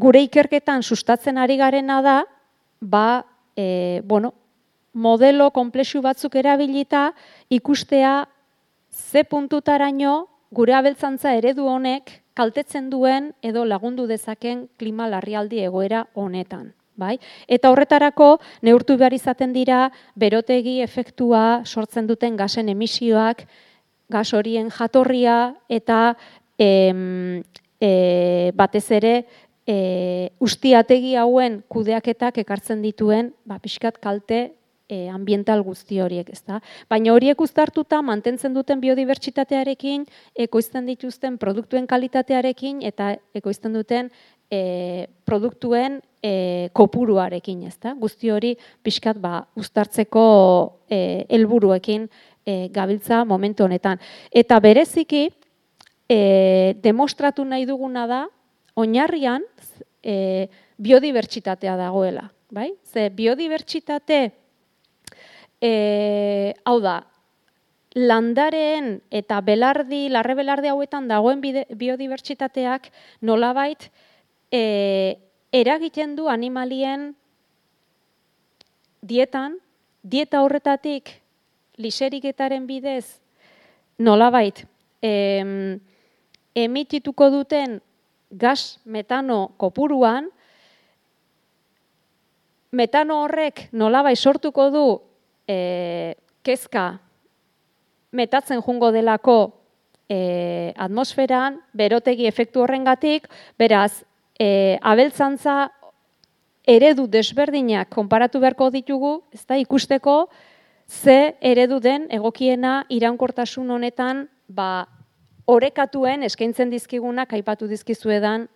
gure ikerketan sustatzen ari garena da, ba, e, bueno, modelo komplexu batzuk erabilita ikustea ze puntutaraino gure abeltzantza eredu honek kaltetzen duen edo lagundu dezaken klima larrialdi egoera honetan bai? Eta horretarako neurtu behar izaten dira berotegi efektua sortzen duten gasen emisioak, gas horien jatorria eta em, e, batez ere e, ustiategi hauen kudeaketak ekartzen dituen ba, pixkat kalte e, ambiental guzti horiek, ezta? Baina horiek uztartuta mantentzen duten biodibertsitatearekin, ekoizten dituzten produktuen kalitatearekin eta ekoizten duten e, produktuen e, kopuruarekin, ezta? Guzti hori pixkat ba uztartzeko e, helburuekin e, gabiltza momentu honetan. Eta bereziki e, demostratu nahi duguna da oinarrian e, biodibertsitatea dagoela, bai? Ze biodibertsitate e, hau da, landareen eta belardi, larre belardi hauetan dagoen biodibertsitateak nolabait e, eragiten du animalien dietan, dieta horretatik liseriketaren bidez nolabait em, emitituko duten gas metano kopuruan, metano horrek nolabait sortuko du e, kezka metatzen jungo delako e, atmosferan, berotegi efektu horrengatik, beraz, e, abeltzantza eredu desberdinak konparatu beharko ditugu, ez da ikusteko ze eredu den egokiena iraunkortasun honetan ba, orekatuen eskaintzen dizkigunak aipatu dizkizuedan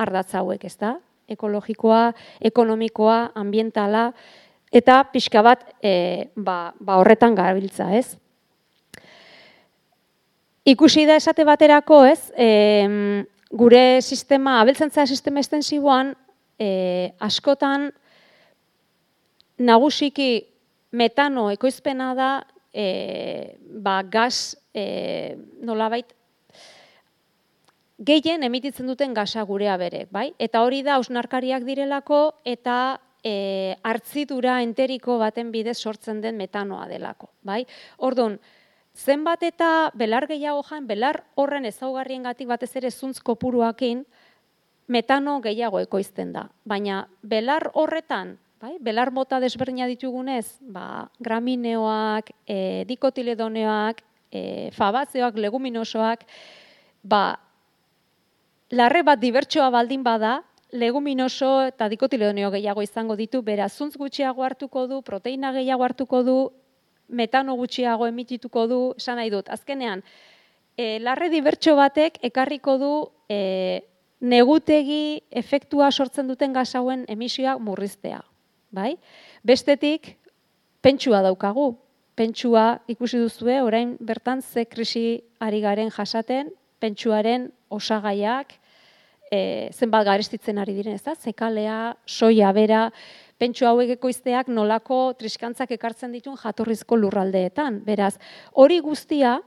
ardatza hauek, ez da? Ekologikoa, ekonomikoa, ambientala, eta pixka bat e, ba, ba horretan gabiltza, ez? Ikusi da esate baterako, ez? E, gure sistema, abeltzantza sistema estensiboan, e, askotan nagusiki metano ekoizpena da, e, ba, gaz e, nolabait, gehien emititzen duten gaza gurea berek, bai? Eta hori da ausnarkariak direlako eta e, hartzidura enteriko baten bidez sortzen den metanoa delako, bai? Orduan, zenbat eta belar gehiago jan, belar horren ezaugarriengatik batez ere zuntz kopuruakin, metano gehiago ekoizten da. Baina belar horretan, bai, belar mota desberdina ditugunez, ba, gramineoak, e, dikotiledoneoak, e, fabazioak, leguminosoak, ba, larre bat dibertsoa baldin bada, leguminoso eta dikotiledoneo gehiago izango ditu, bera zuntz gutxiago hartuko du, proteina gehiago hartuko du, metano gutxiago emitituko du, esan nahi dut, azkenean, e, larre dibertso batek ekarriko du e, negutegi efektua sortzen duten gas hauen emisioak murriztea, bai? Bestetik, pentsua daukagu, pentsua ikusi duzue, orain bertan ze krisi ari garen jasaten, pentsuaren osagaiak, e, zenbat garestitzen ari diren, ez da? Zekalea, soia bera, pentsu hauek ekoizteak nolako triskantzak ekartzen ditun jatorrizko lurraldeetan. Beraz, hori guztia,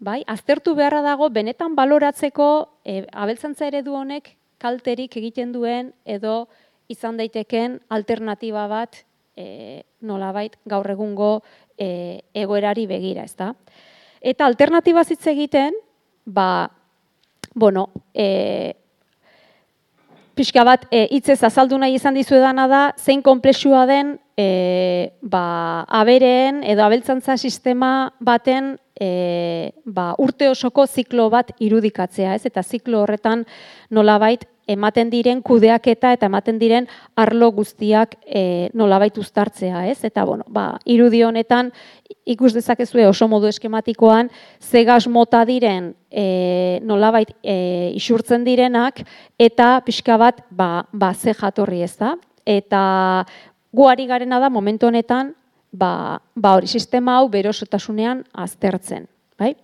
bai, aztertu beharra dago benetan baloratzeko e, abeltzantza eredu honek kalterik egiten duen edo izan daiteken alternatiba bat e, nolabait gaur egungo e, egoerari begira, ezta? Eta alternatiba hitz egiten, ba, bueno, e, pixka bat e, hitzez azaldu nahi izan dizuedana da zein konplexua den e, ba, abereen edo abeltzantza sistema baten e, ba, urte osoko ziklo bat irudikatzea, ez? Eta ziklo horretan nolabait ematen diren kudeaketa eta ematen diren arlo guztiak e, nolabait uztartzea, ez? Eta bueno, ba, irudi honetan ikus dezakezue oso modu eskematikoan ze gas mota diren e, nolabait e, isurtzen direnak eta pixka bat ba, ba ze jatorri, ez da? Eta guari garena da momentu honetan ba, ba hori sistema hau berosotasunean aztertzen, bai?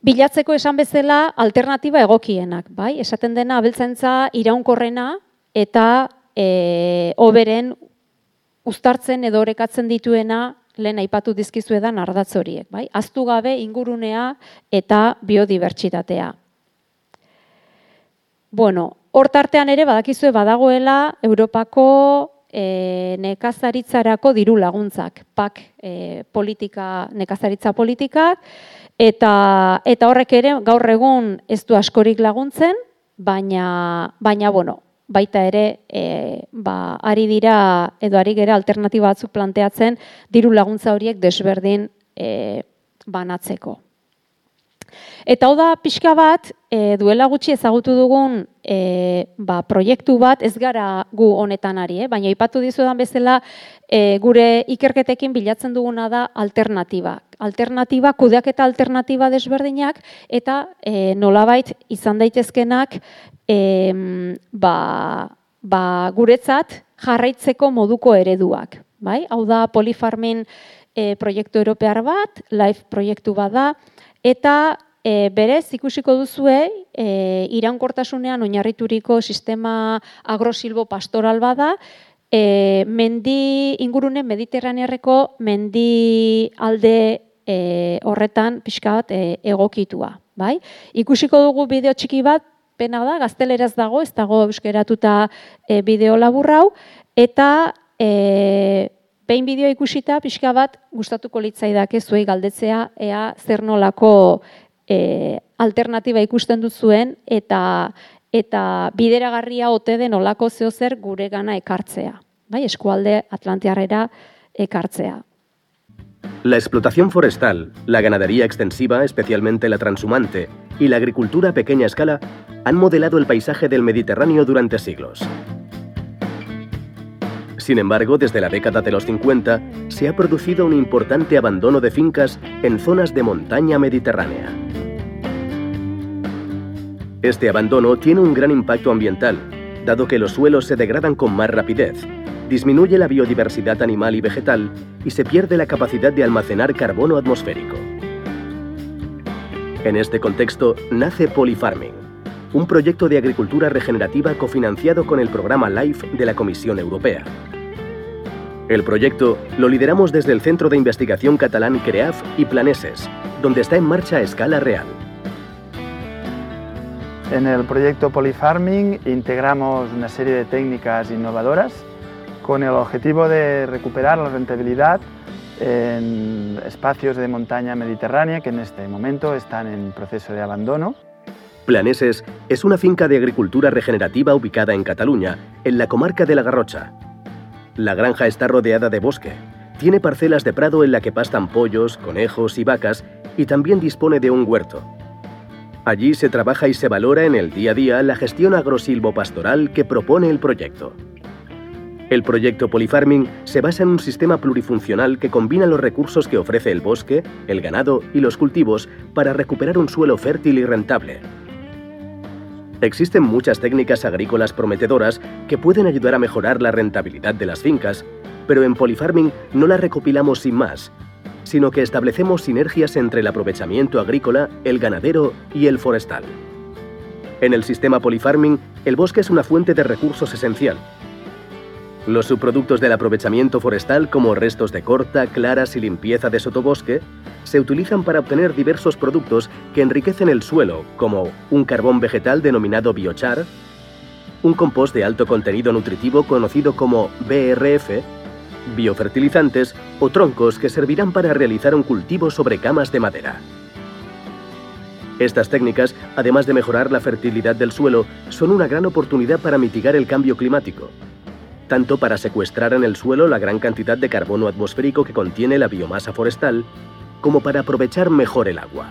Bilatzeko esan bezala alternativa egokienak, bai? Esaten dena abeltzaintza iraunkorrena eta e, oberen uztartzen edo orekatzen dituena lehen aipatu dizkizu edan ardatz horiek, bai? Aztu gabe ingurunea eta biodibertsitatea. Bueno, hortartean ere badakizue badagoela Europako e, nekazaritzarako diru laguntzak, pak e, politika, nekazaritza politikak, Eta, eta horrek ere gaur egun ez du askorik laguntzen, baina, baina bueno, baita ere e, ba, ari dira edo ari gera alternatiba batzuk planteatzen diru laguntza horiek desberdin e, banatzeko. Eta hau da pixka bat, e, duela gutxi ezagutu dugun e, ba, proiektu bat ez gara gu honetan ari, eh? baina ipatu dizudan bezala e, gure ikerketekin bilatzen duguna da alternatiba. Alternatiba, kudeak eta alternatiba desberdinak eta e, nolabait izan daitezkenak e, ba, ba, guretzat jarraitzeko moduko ereduak. Bai? Hau da polifarmin e, proiektu europear bat, live proiektu bat da, eta e, berez ikusiko duzue e, iraunkortasunean oinarrituriko sistema agrosilbo pastoral bada, e, mendi ingurune mediterranearreko mendi alde e, horretan pixka bat e, egokitua. Bai? Ikusiko dugu bideo txiki bat, pena da, gazteleraz dago, ez dago euskeratuta e, bideo laburrau, eta e, behin bideo ikusita pixka bat gustatuko litzaidake zuei galdetzea ea zer nolako e, alternatiba ikusten duzuen eta eta bideragarria ote den olako zeo zer gure gana ekartzea, bai, eskualde Atlantiarrera ekartzea. La explotación forestal, la ganadería extensiva, especialmente la transhumante, y la agricultura a pequeña escala han modelado el paisaje del Mediterráneo durante siglos. Sin embargo, desde la década de los 50 se ha producido un importante abandono de fincas en zonas de montaña mediterránea. Este abandono tiene un gran impacto ambiental, dado que los suelos se degradan con más rapidez, disminuye la biodiversidad animal y vegetal y se pierde la capacidad de almacenar carbono atmosférico. En este contexto nace Polyfarming, un proyecto de agricultura regenerativa cofinanciado con el programa LIFE de la Comisión Europea. El proyecto lo lideramos desde el Centro de Investigación Catalán CREAF y Planeses, donde está en marcha a escala real. En el proyecto Polyfarming integramos una serie de técnicas innovadoras con el objetivo de recuperar la rentabilidad en espacios de montaña mediterránea que en este momento están en proceso de abandono. Planeses es una finca de agricultura regenerativa ubicada en Cataluña, en la comarca de la Garrocha. La granja está rodeada de bosque, tiene parcelas de prado en la que pastan pollos, conejos y vacas y también dispone de un huerto. Allí se trabaja y se valora en el día a día la gestión agrosilvopastoral que propone el proyecto. El proyecto Polyfarming se basa en un sistema plurifuncional que combina los recursos que ofrece el bosque, el ganado y los cultivos para recuperar un suelo fértil y rentable. Existen muchas técnicas agrícolas prometedoras que pueden ayudar a mejorar la rentabilidad de las fincas, pero en Polyfarming no las recopilamos sin más, sino que establecemos sinergias entre el aprovechamiento agrícola, el ganadero y el forestal. En el sistema Polyfarming, el bosque es una fuente de recursos esencial, los subproductos del aprovechamiento forestal como restos de corta, claras y limpieza de sotobosque se utilizan para obtener diversos productos que enriquecen el suelo, como un carbón vegetal denominado biochar, un compost de alto contenido nutritivo conocido como BRF, biofertilizantes o troncos que servirán para realizar un cultivo sobre camas de madera. Estas técnicas, además de mejorar la fertilidad del suelo, son una gran oportunidad para mitigar el cambio climático tanto para secuestrar en el suelo la gran cantidad de carbono atmosférico que contiene la biomasa forestal, como para aprovechar mejor el agua.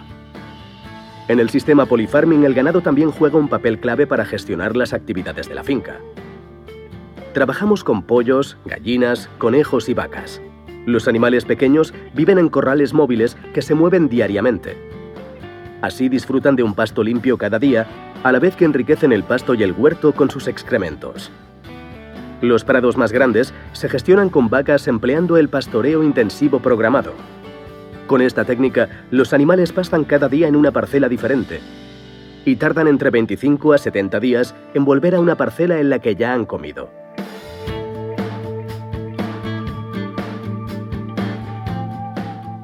En el sistema polyfarming el ganado también juega un papel clave para gestionar las actividades de la finca. Trabajamos con pollos, gallinas, conejos y vacas. Los animales pequeños viven en corrales móviles que se mueven diariamente. Así disfrutan de un pasto limpio cada día, a la vez que enriquecen el pasto y el huerto con sus excrementos. Los prados más grandes se gestionan con vacas empleando el pastoreo intensivo programado. Con esta técnica, los animales pastan cada día en una parcela diferente y tardan entre 25 a 70 días en volver a una parcela en la que ya han comido.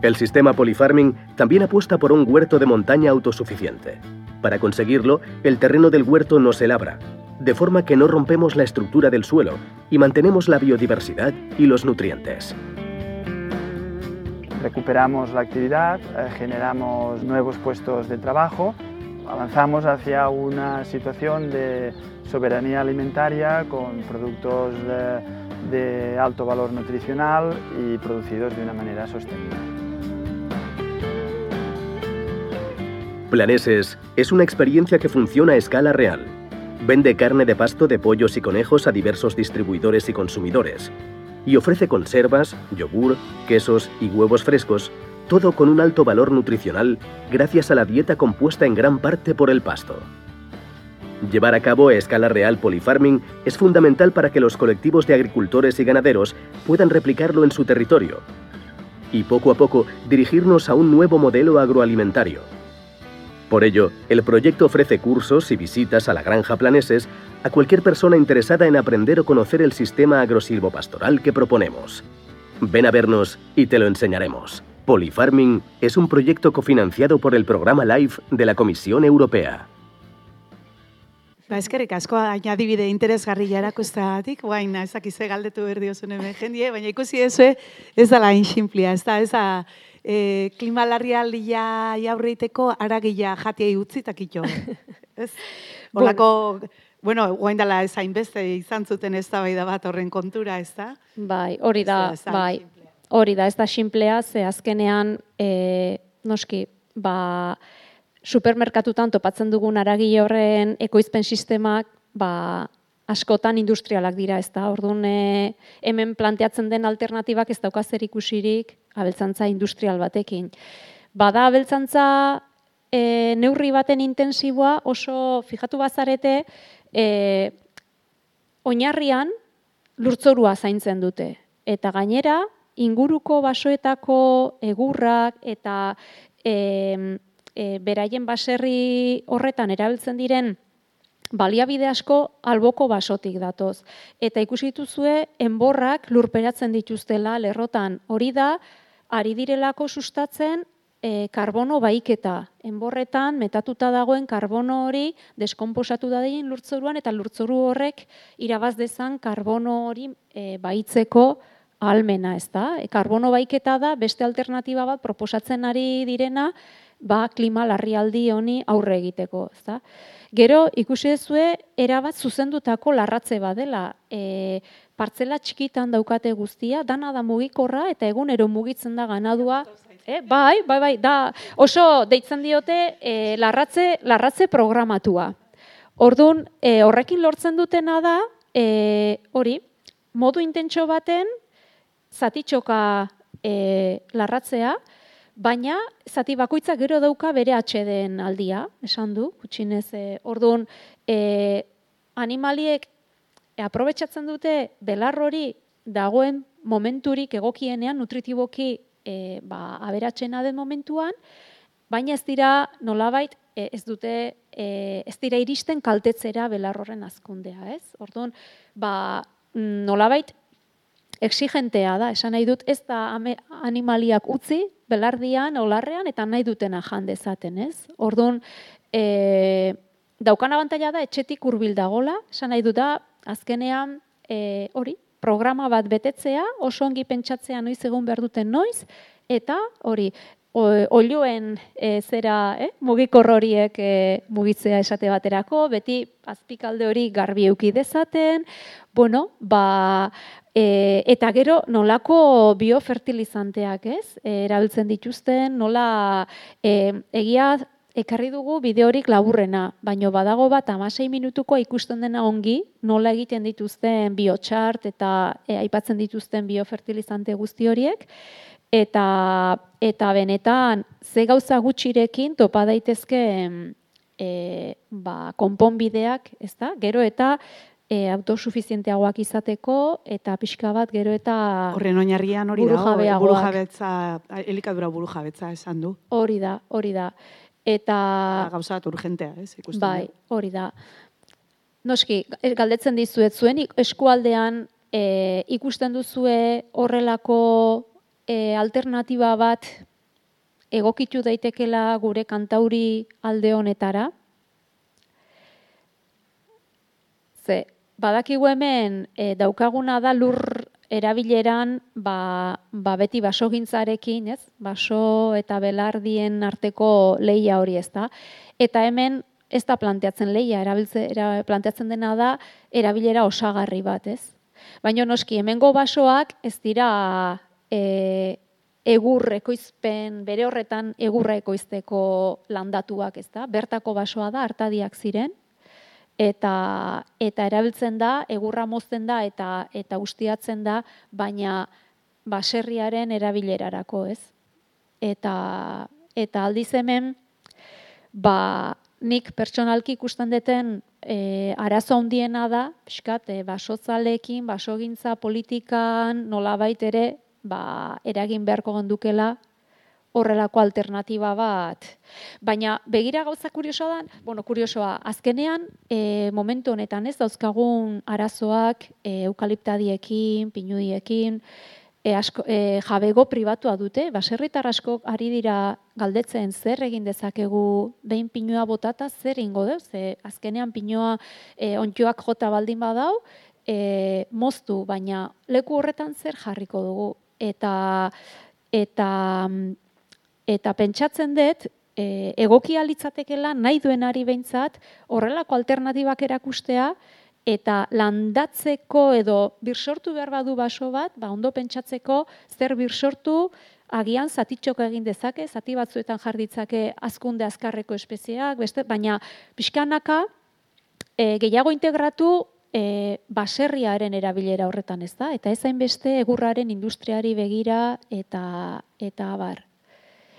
El sistema Polyfarming también apuesta por un huerto de montaña autosuficiente. Para conseguirlo, el terreno del huerto no se labra, de forma que no rompemos la estructura del suelo y mantenemos la biodiversidad y los nutrientes. Recuperamos la actividad, eh, generamos nuevos puestos de trabajo, avanzamos hacia una situación de soberanía alimentaria con productos de, de alto valor nutricional y producidos de una manera sostenible. Planeses es una experiencia que funciona a escala real Vende carne de pasto de pollos y conejos a diversos distribuidores y consumidores. Y ofrece conservas, yogur, quesos y huevos frescos, todo con un alto valor nutricional gracias a la dieta compuesta en gran parte por el pasto. Llevar a cabo a escala real polyfarming es fundamental para que los colectivos de agricultores y ganaderos puedan replicarlo en su territorio y poco a poco dirigirnos a un nuevo modelo agroalimentario por ello, el proyecto ofrece cursos y visitas a la granja Planeses a cualquier persona interesada en aprender o conocer el sistema agrosilvopastoral que proponemos. Ven a vernos y te lo enseñaremos. Polyfarming es un proyecto cofinanciado por el programa LIFE de la Comisión Europea. Ba, eskerrik asko añadibide interesgarria erakustagatik, guain ezakize galdetu berdiozun hemen jendie, baina ikusi ezue ez dala inxinplia, ez da, ez da, e, klima larrialdia jaurreiteko aragila jatia utzi takito. Ez? Olako, bueno, guain dela ez hainbeste izan zuten ez da bat horren kontura, ez da? Bai, hori da, bai, hori da, ez da simplea, ze azkenean, e, noski, ba, supermerkatutan topatzen dugun aragile horren ekoizpen sistemak, ba, askotan industrialak dira, ez da, orduan e, hemen planteatzen den alternatibak ez dauka zer ikusirik abeltzantza industrial batekin. Bada abeltzantza e, neurri baten intensiboa oso fijatu bazarete e, oinarrian lurtzorua zaintzen dute. Eta gainera, inguruko basoetako egurrak eta e, e, beraien baserri horretan erabiltzen diren baliabide asko alboko basotik datoz. Eta ikusi dituzue enborrak lurperatzen dituztela lerrotan. Hori da, ari direlako sustatzen e, karbono baiketa. Enborretan metatuta dagoen karbono hori deskomposatu da egin lurtzoruan eta lurtzoru horrek irabaz dezan karbono hori e, baitzeko almena, ez da? E, karbono baiketa da beste alternatiba bat proposatzen ari direna ba klima larrialdi honi aurre egiteko, ez da? Gero, ikusi dezue, erabat zuzendutako larratze badela. E, partzela txikitan daukate guztia, dana da mugikorra, eta egunero mugitzen da ganadua. E, bai, bai, bai, da, oso deitzen diote e, larratze, larratze programatua. Orduan, e, horrekin lortzen dutena da, e, hori, modu intentso baten, zatitxoka e, larratzea, baina zati bakoitza gero dauka bere atxeden aldia, esan du, gutxinez, e, orduan, e, animaliek e, aprobetsatzen dute belar hori dagoen momenturik egokienean, nutritiboki e, ba, aberatzena den momentuan, baina ez dira nolabait e, ez dute e, ez dira iristen kaltetzera belar horren azkundea, ez? Orduan, ba, nolabait exigentea da, esan nahi dut ez da animaliak utzi, belardian, olarrean, eta nahi dutena jan dezaten, ez? Orduan, e, daukan abantaila da, etxetik hurbil dagola, esan nahi dut da, azkenean, e, hori, programa bat betetzea, oso ongi pentsatzea noiz egun behar duten noiz, eta hori, olioen e, zera e, mugikor horiek e, mugitzea esate baterako, beti azpikalde hori garbi euki dezaten, bueno, ba, e, eta gero nolako biofertilizanteak ez, e, erabiltzen dituzten, nola e, egia ekarri dugu bideorik laburrena, baino badago bat amasei minutuko ikusten dena ongi, nola egiten dituzten biotxart eta e, aipatzen dituzten biofertilizante guzti horiek, eta eta benetan ze gauza gutxirekin topa daitezke e, ba, konponbideak, ezta? Gero eta e, autosufizienteagoak izateko eta pixka bat gero eta horren oinarrian hori da, burujabetza, elikadura burujabetza esan du. Hori da, hori da. Eta ba, gauza bat urgentea, ez? Ikusten bai, hori da. Noski, galdetzen dizuet zuen eskualdean e, ikusten duzue horrelako e, alternatiba bat egokitu daitekela gure kantauri alde honetara. Ze, badakigu hemen e, daukaguna da lur erabileran ba, ba beti basogintzarekin, ez? Baso eta belardien arteko leia hori ez da. Eta hemen ez da planteatzen leia, erabiltze, era, planteatzen dena da erabilera osagarri bat, ez? Baina noski, hemengo basoak ez dira e, egur ekoizpen, bere horretan egurra ekoizteko landatuak, ez da? Bertako basoa da, hartadiak ziren, eta, eta erabiltzen da, egurra mozten da, eta, eta ustiatzen da, baina baserriaren erabilerarako, ez? Eta, eta aldiz hemen, ba, nik pertsonalki ikusten deten e, arazo handiena da, pixkat, e, basotzalekin, basogintza politikan, nolabait ere, ba, eragin beharko gondukela horrelako alternatiba bat. Baina begira gauza kuriosoa da, bueno, kuriosoa, azkenean e, momentu honetan ez dauzkagun arazoak e, eukaliptadiekin, pinudiekin, e, asko, e, jabego pribatua dute, baserritar asko ari dira galdetzen zer egin dezakegu behin pinua botata zer ingo deu, ze azkenean pinua e, ontioak jota baldin badau, e, moztu, baina leku horretan zer jarriko dugu? Eta eta eta pentsatzen dut e, egokia litzatekela nahi duenari behintzat horrelako alternatibak erakustea eta landatzeko edo birsortu behar badu baso bat, ba ondo pentsatzeko zer birsortu agian zatitxok egin dezake, zati batzuetan jarditzake azkunde azkarreko espeziak, beste, baina pixkanaka e, gehiago integratu e, baserriaren erabilera horretan ez da, eta ez hainbeste egurraren industriari begira eta eta abar.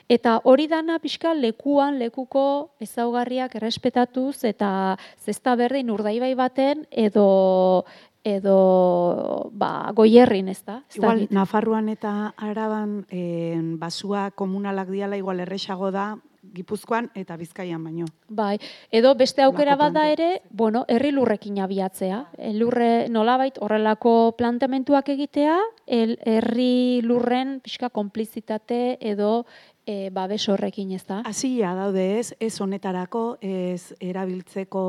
Eta hori dana pixka lekuan, lekuko ezaugarriak errespetatuz eta zesta berdin urdaibai baten edo edo ba, goierrin, ez da? igual, Nafarruan eta Araban eh, basua komunalak diala igual erresago da Gipuzkoan eta Bizkaian baino. Bai, edo beste aukera bada ere, bueno, herri lurrekin abiatzea. Lurre nolabait horrelako planteamentuak egitea, el herri lurren pixka konplizitate edo e, babes horrekin, ez da? Hasia daude ez, ez honetarako, ez erabiltzeko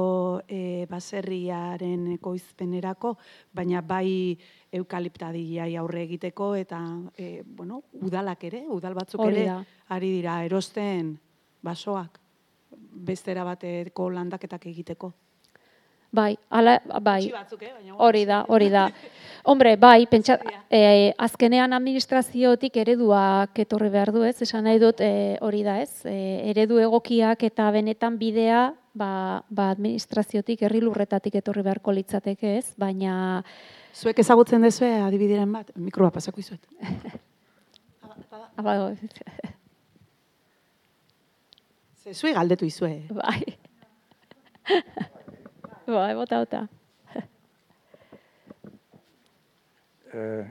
e, baserriaren ekoizpenerako, baina bai eukaliptadiai aurre egiteko eta e, bueno, udalak ere, udal batzuk ere, ari dira erosten basoak bestera bateko landaketak egiteko. Bai, ala, bai. Eh, hori da, hori da. Hombre, bai, pentsa, e, azkenean administraziotik ereduak etorri behar du, ez? Esan nahi dut e, hori da, ez? E, eredu egokiak eta benetan bidea, ba, ba administraziotik, herri lurretatik etorri beharko litzateke, ez? Baina, Zuek ezagutzen dezue adibideren bat, mikroa pasako izuet. Aba, Ze zuei galdetu izue. bai. Bai, bota, bota. Eh,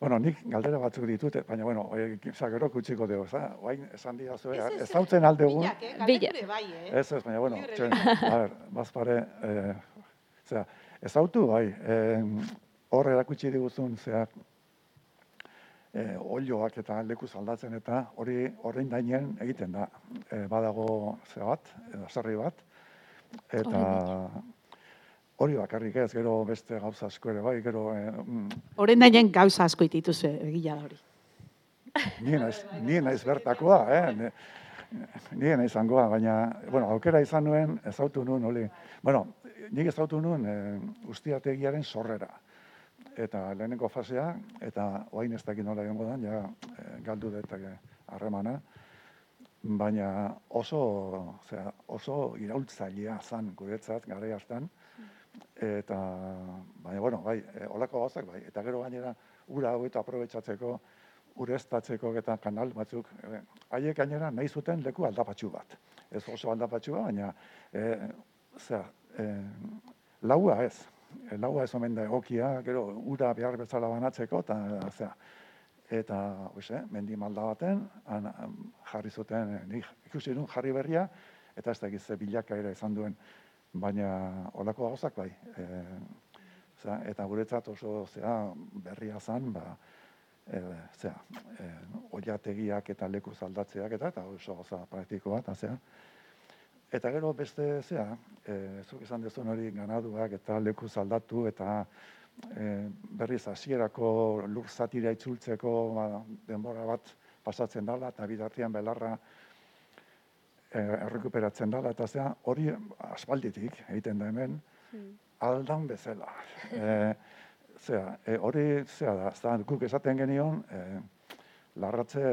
bueno, nik galdera batzuk ditut, baina, bueno, e, gero kutsiko dugu, ez da? Oain, esan dira zue, ez zautzen aldegun, Bila. bai, eh? ez ez, baina, bueno, txen, a ber, bazpare, eh, zera, ez zautu, bai, eh, hor erakutsi diguzun, zera, eh, olioak eta lekuz aldatzen eta hori horrein dainen egiten da. Eh, badago ze bat, edo sarri bat, eta hori bakarrik ez, gero beste gauza asko ere, bai, gero, eh, mm, dainen gauza asko itituzue, egila da hori. Nien naiz, nien naiz bertakoa, eh? Nien izangoa, baina, bueno, aukera izan nuen, ezautu nuen, hori. Bueno, nik ezautu nuen e, ustiategiaren sorrera. Eta lehenengo fasea, eta oain ez dakit nola egongo dan, ja, e, galdu dut harremana, baina oso, osea, oso iraultzailea zan guretzat, gara hartan, eta, baina, bueno, bai, e, olako gauzak, bai, eta gero gainera, ura hau eta aprobetsatzeko, ureztatzeko eta kanal batzuk, e, haiek gainera nahi zuten leku aldapatxu bat. Ez oso aldapatxua, baina, e, zera, e, laua ez, laua ez omen da egokia, gero ura behar bezala banatzeko, eta, zera, eta, oize, mendi malda baten, han, jarri zuten, e, nik ikusi duen jarri berria, eta ez da ze bilakaera izan duen, baina olako gauzak bai. E, zera, eta guretzat oso zera, berria zan, ba, e, zera, e, oiategiak eta leku aldatzeak eta eta oso gauza praktiko bat, zera. Eta gero beste zea, e, zuk esan dezun hori ganaduak eta leku aldatu eta e, berriz hasierako lur zatira itzultzeko ba, denbora bat pasatzen dala eta bidartean belarra e, errekuperatzen dala eta zea hori aspalditik egiten da hemen aldan bezala. E, zea, e, hori zea da, zera, guk esaten genion, e, larratze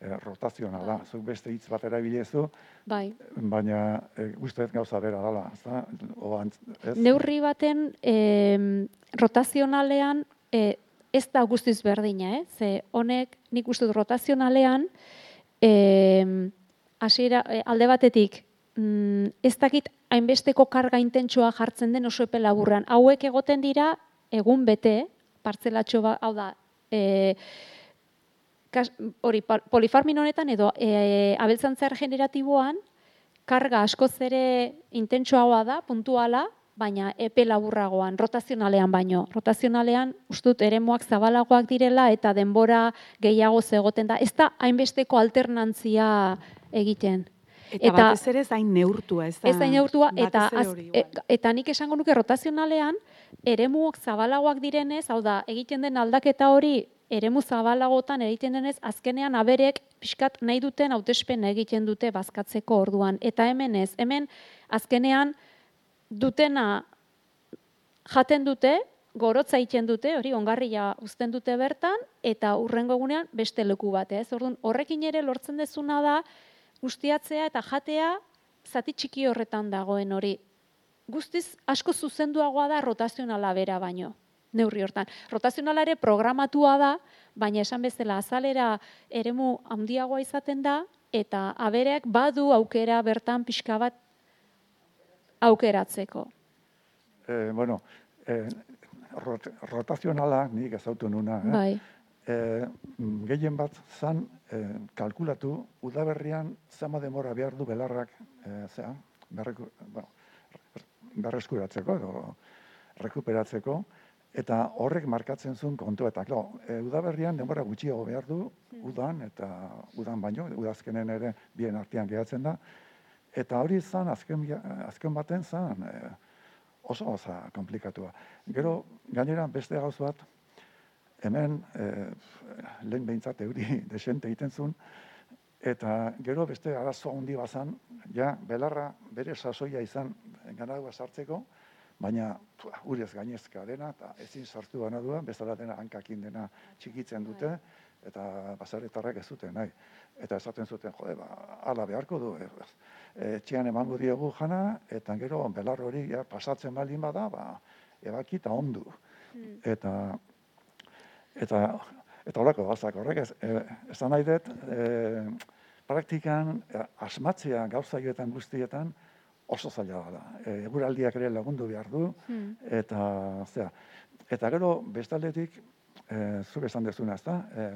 e, rotazionala, zuk beste hitz bat erabilezu, Bai. baina e, uste dut gauza bera dala, ezta? O, antz- ez? Neurri baten em, rotazionalean e, ez da guztiz berdina, eh? Ze honek nik uste dut rotazionalean e, alde batetik mm, ez dakit hainbesteko karga intentsua jartzen den oso epe laburran. Hauek egoten dira egun bete, partzelatxo ba, hau da, e, kas, hori, polifarmin honetan edo e, abeltzantza regeneratiboan karga askoz ere intentsuagoa da, puntuala, baina epe laburragoan, rotazionalean baino. Rotazionalean, ustut, eremuak zabalagoak direla eta denbora gehiago zegoten da. Ez da hainbesteko alternantzia egiten. Eta, Eta- batez ere hain neurtua, ez da. Ez da inaurtua, eta, az, e, igual. eta nik esango nuke rotazionalean, eremuak zabalagoak direnez, hau da, egiten den aldaketa hori, eremu zabalagotan egiten denez, azkenean aberek pixkat nahi duten hautespen egiten dute bazkatzeko orduan. Eta hemen ez, hemen azkenean dutena jaten dute, gorotza egiten dute, hori ongarria uzten dute bertan, eta urrengo egunean beste leku bat, ez? Orduan, horrekin ere lortzen dezuna da, ustiatzea eta jatea zati txiki horretan dagoen hori. Guztiz asko zuzenduagoa da rotazionala bera baino, neurri hortan. Rotazionala ere programatua da, baina esan bezala azalera eremu handiagoa izaten da, eta abereak badu aukera bertan pixka bat aukeratzeko. E, bueno, e, rot, rotazionala nik ezautu nuna, eh? Bai, E, gehien bat zan e, kalkulatu udaberrian zama demora behar du belarrak e, zea, berreku, bueno, berreskuratzeko edo rekuperatzeko, eta horrek markatzen zuen kontu. Eta, klo, e, udaberrian denbora gutxiago behar du, udan, eta udan baino, udazkenen ere bien artean gehatzen da. Eta hori zan, azken, azken baten zan, e, oso oza komplikatua. Gero, gainera beste gauz bat, hemen eh, lehen behintzat euri desente egiten zuen, eta gero beste arazo handi bazan, ja, belarra bere sasoia izan ganadua sartzeko, baina pua, urez gainezka dena, eta ezin sartu ganadua, bezala dena hankakin dena txikitzen dute, eta basaretarrak ez zuten, nahi. Eta esaten zuten, jode, ba, ala beharko du, e, etxean emango diogu jana, eta gero belar hori ja, pasatzen baldin bada, ba, ebaki eta ondu. Eta, eta, eta horako gazak horrek, ez, e, esan nahi dut, e, praktikan e, asmatzea gauza joetan guztietan oso zaila da. E, eguraldiak ere lagundu behar du, eta, zera, eta gero bestaldetik, e, zuk esan dezuna, ez da, e,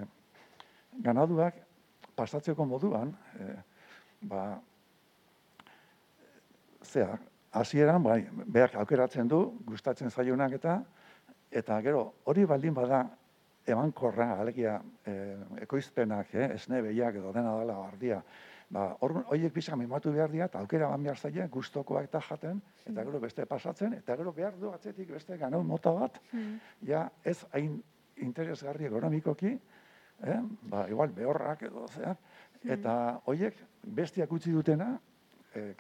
ganaduak pasatzeko moduan, e, ba, zera, hasieran bai, beak aukeratzen du, gustatzen zaionak eta, eta gero, hori baldin bada, emankorra, alegia, e, ekoizpenak, eh, esne behiak edo dena dela ardia, ba, horiek bizka mimatu behar dira, eta aukera ban behar zaila, guztokoak eta jaten, eta gero beste pasatzen, eta gero behar du atzetik beste ganau mota bat, ja ez hain interesgarri ekonomikoki, eh? ba, igual behorrak edo, zea, eta horiek bestiak utzi dutena eh,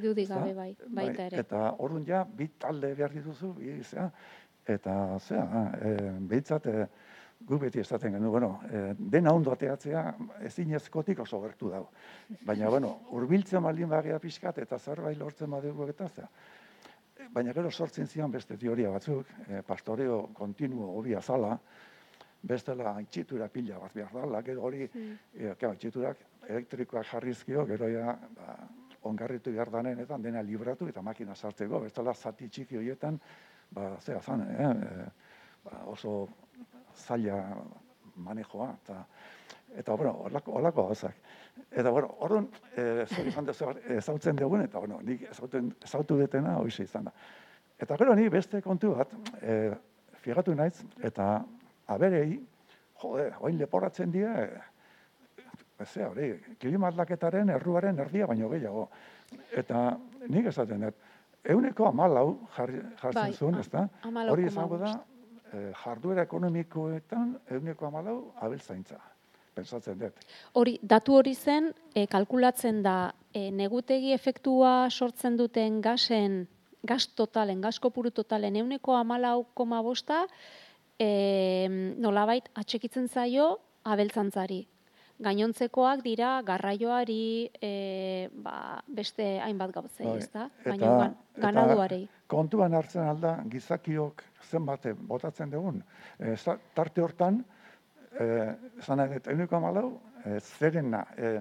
dudik Ezta? gabe bai, baita ere. Eta orduan ja, bi talde behar dituzu, bi, zea, eta zea, e, behitzat, e, gu beti esaten genuen, bueno, e, dena ondo ateatzea ezinezkotik oso gertu dago. Baina, bueno, urbiltzen baldin bagea pixkat eta zerbait lortzen badugu eta zea. Baina gero sortzen zian beste teoria batzuk, e, pastoreo kontinuo hobi azala, bestela itxitura pila bat behar dala, gero hori, e, claro, itxiturak elektrikoak jarrizkio, gero ja, ba, ongarritu behar danenetan dena libratu eta makina sartzeko, bestela zati txiki horietan, ba, zera zan, eh, ba, oso zaila manejoa, eta eta bueno, horlako, horlako gauzak. Eta bueno, orduan, eh, zer izan dezu, ezautzen dugun, eta bueno, nik ezauten, ezautu detena hoize izan da. Eta gero ni beste kontu bat, eh, figatu naiz, eta aberei, jode, oin leporatzen dira, eh, zea, hori, klima aldaketaren erruaren erdia baino gehiago. Eta nik esaten dut, euneko amalau jartzen Bai, zuen, a- ezta? hamalau Hori izango da, jarduera ekonomikoetan euneko amalau abeltzaintza. Pentsatzen dut. Hori, datu hori zen, e, kalkulatzen da, e, negutegi efektua sortzen duten gasen, gas totalen, gas kopuru totalen euneko amalau koma bosta, e, nolabait atxekitzen zaio abeltzantzari. Gainontzekoak dira garraioari, e, ba, beste hainbat gauzei, Bai, ezta? eta- Baina ganaduarei. Kontuan hartzen alda gizakiok zenbate botatzen dugun. E, tarte hortan, e, esan nahi dut, euneko amalau, e, zerena, e,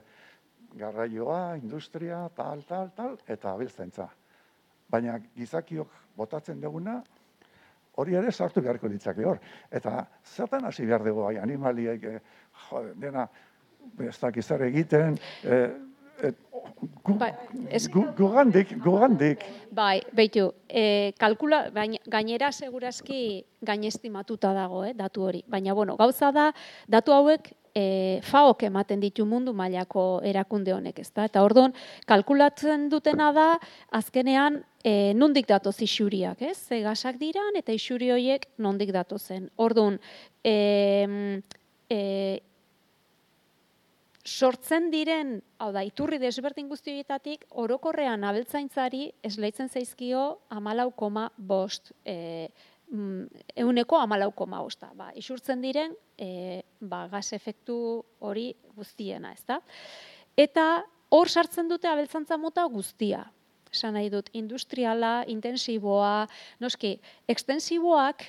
garraioa, industria, tal, tal, tal, eta abiltzaintza. Baina gizakiok botatzen duguna, hori ere sartu beharko litzake hor. Eta zertan hasi behar dugu, bai, animaliek, jo, dena, ez dakiz egiten, e, gu, Bai, ez- gu, gugandik. Bai, beitu, e, kalkula, baina, gainera segurazki gainestimatuta dago, eh, datu hori. Baina, bueno, gauza da, datu hauek e, faok ematen ditu mundu mailako erakunde honek, ezta? Eta orduan, kalkulatzen dutena da, azkenean, e, nondik datoz isuriak, ez? Ze gasak diran, eta isuri horiek nondik datozen. Orduan, e, e, sortzen diren, hau da, iturri desberdin guzti horietatik, orokorrean abeltzaintzari esleitzen zaizkio amalau koma bost, e, mm, euneko amalau koma bosta. Ba, isurtzen diren, e, ba, gas efektu hori guztiena, ezta? Eta hor sartzen dute abeltzantza mota guztia. Esan nahi dut, industriala, intensiboa, noski, ekstensiboak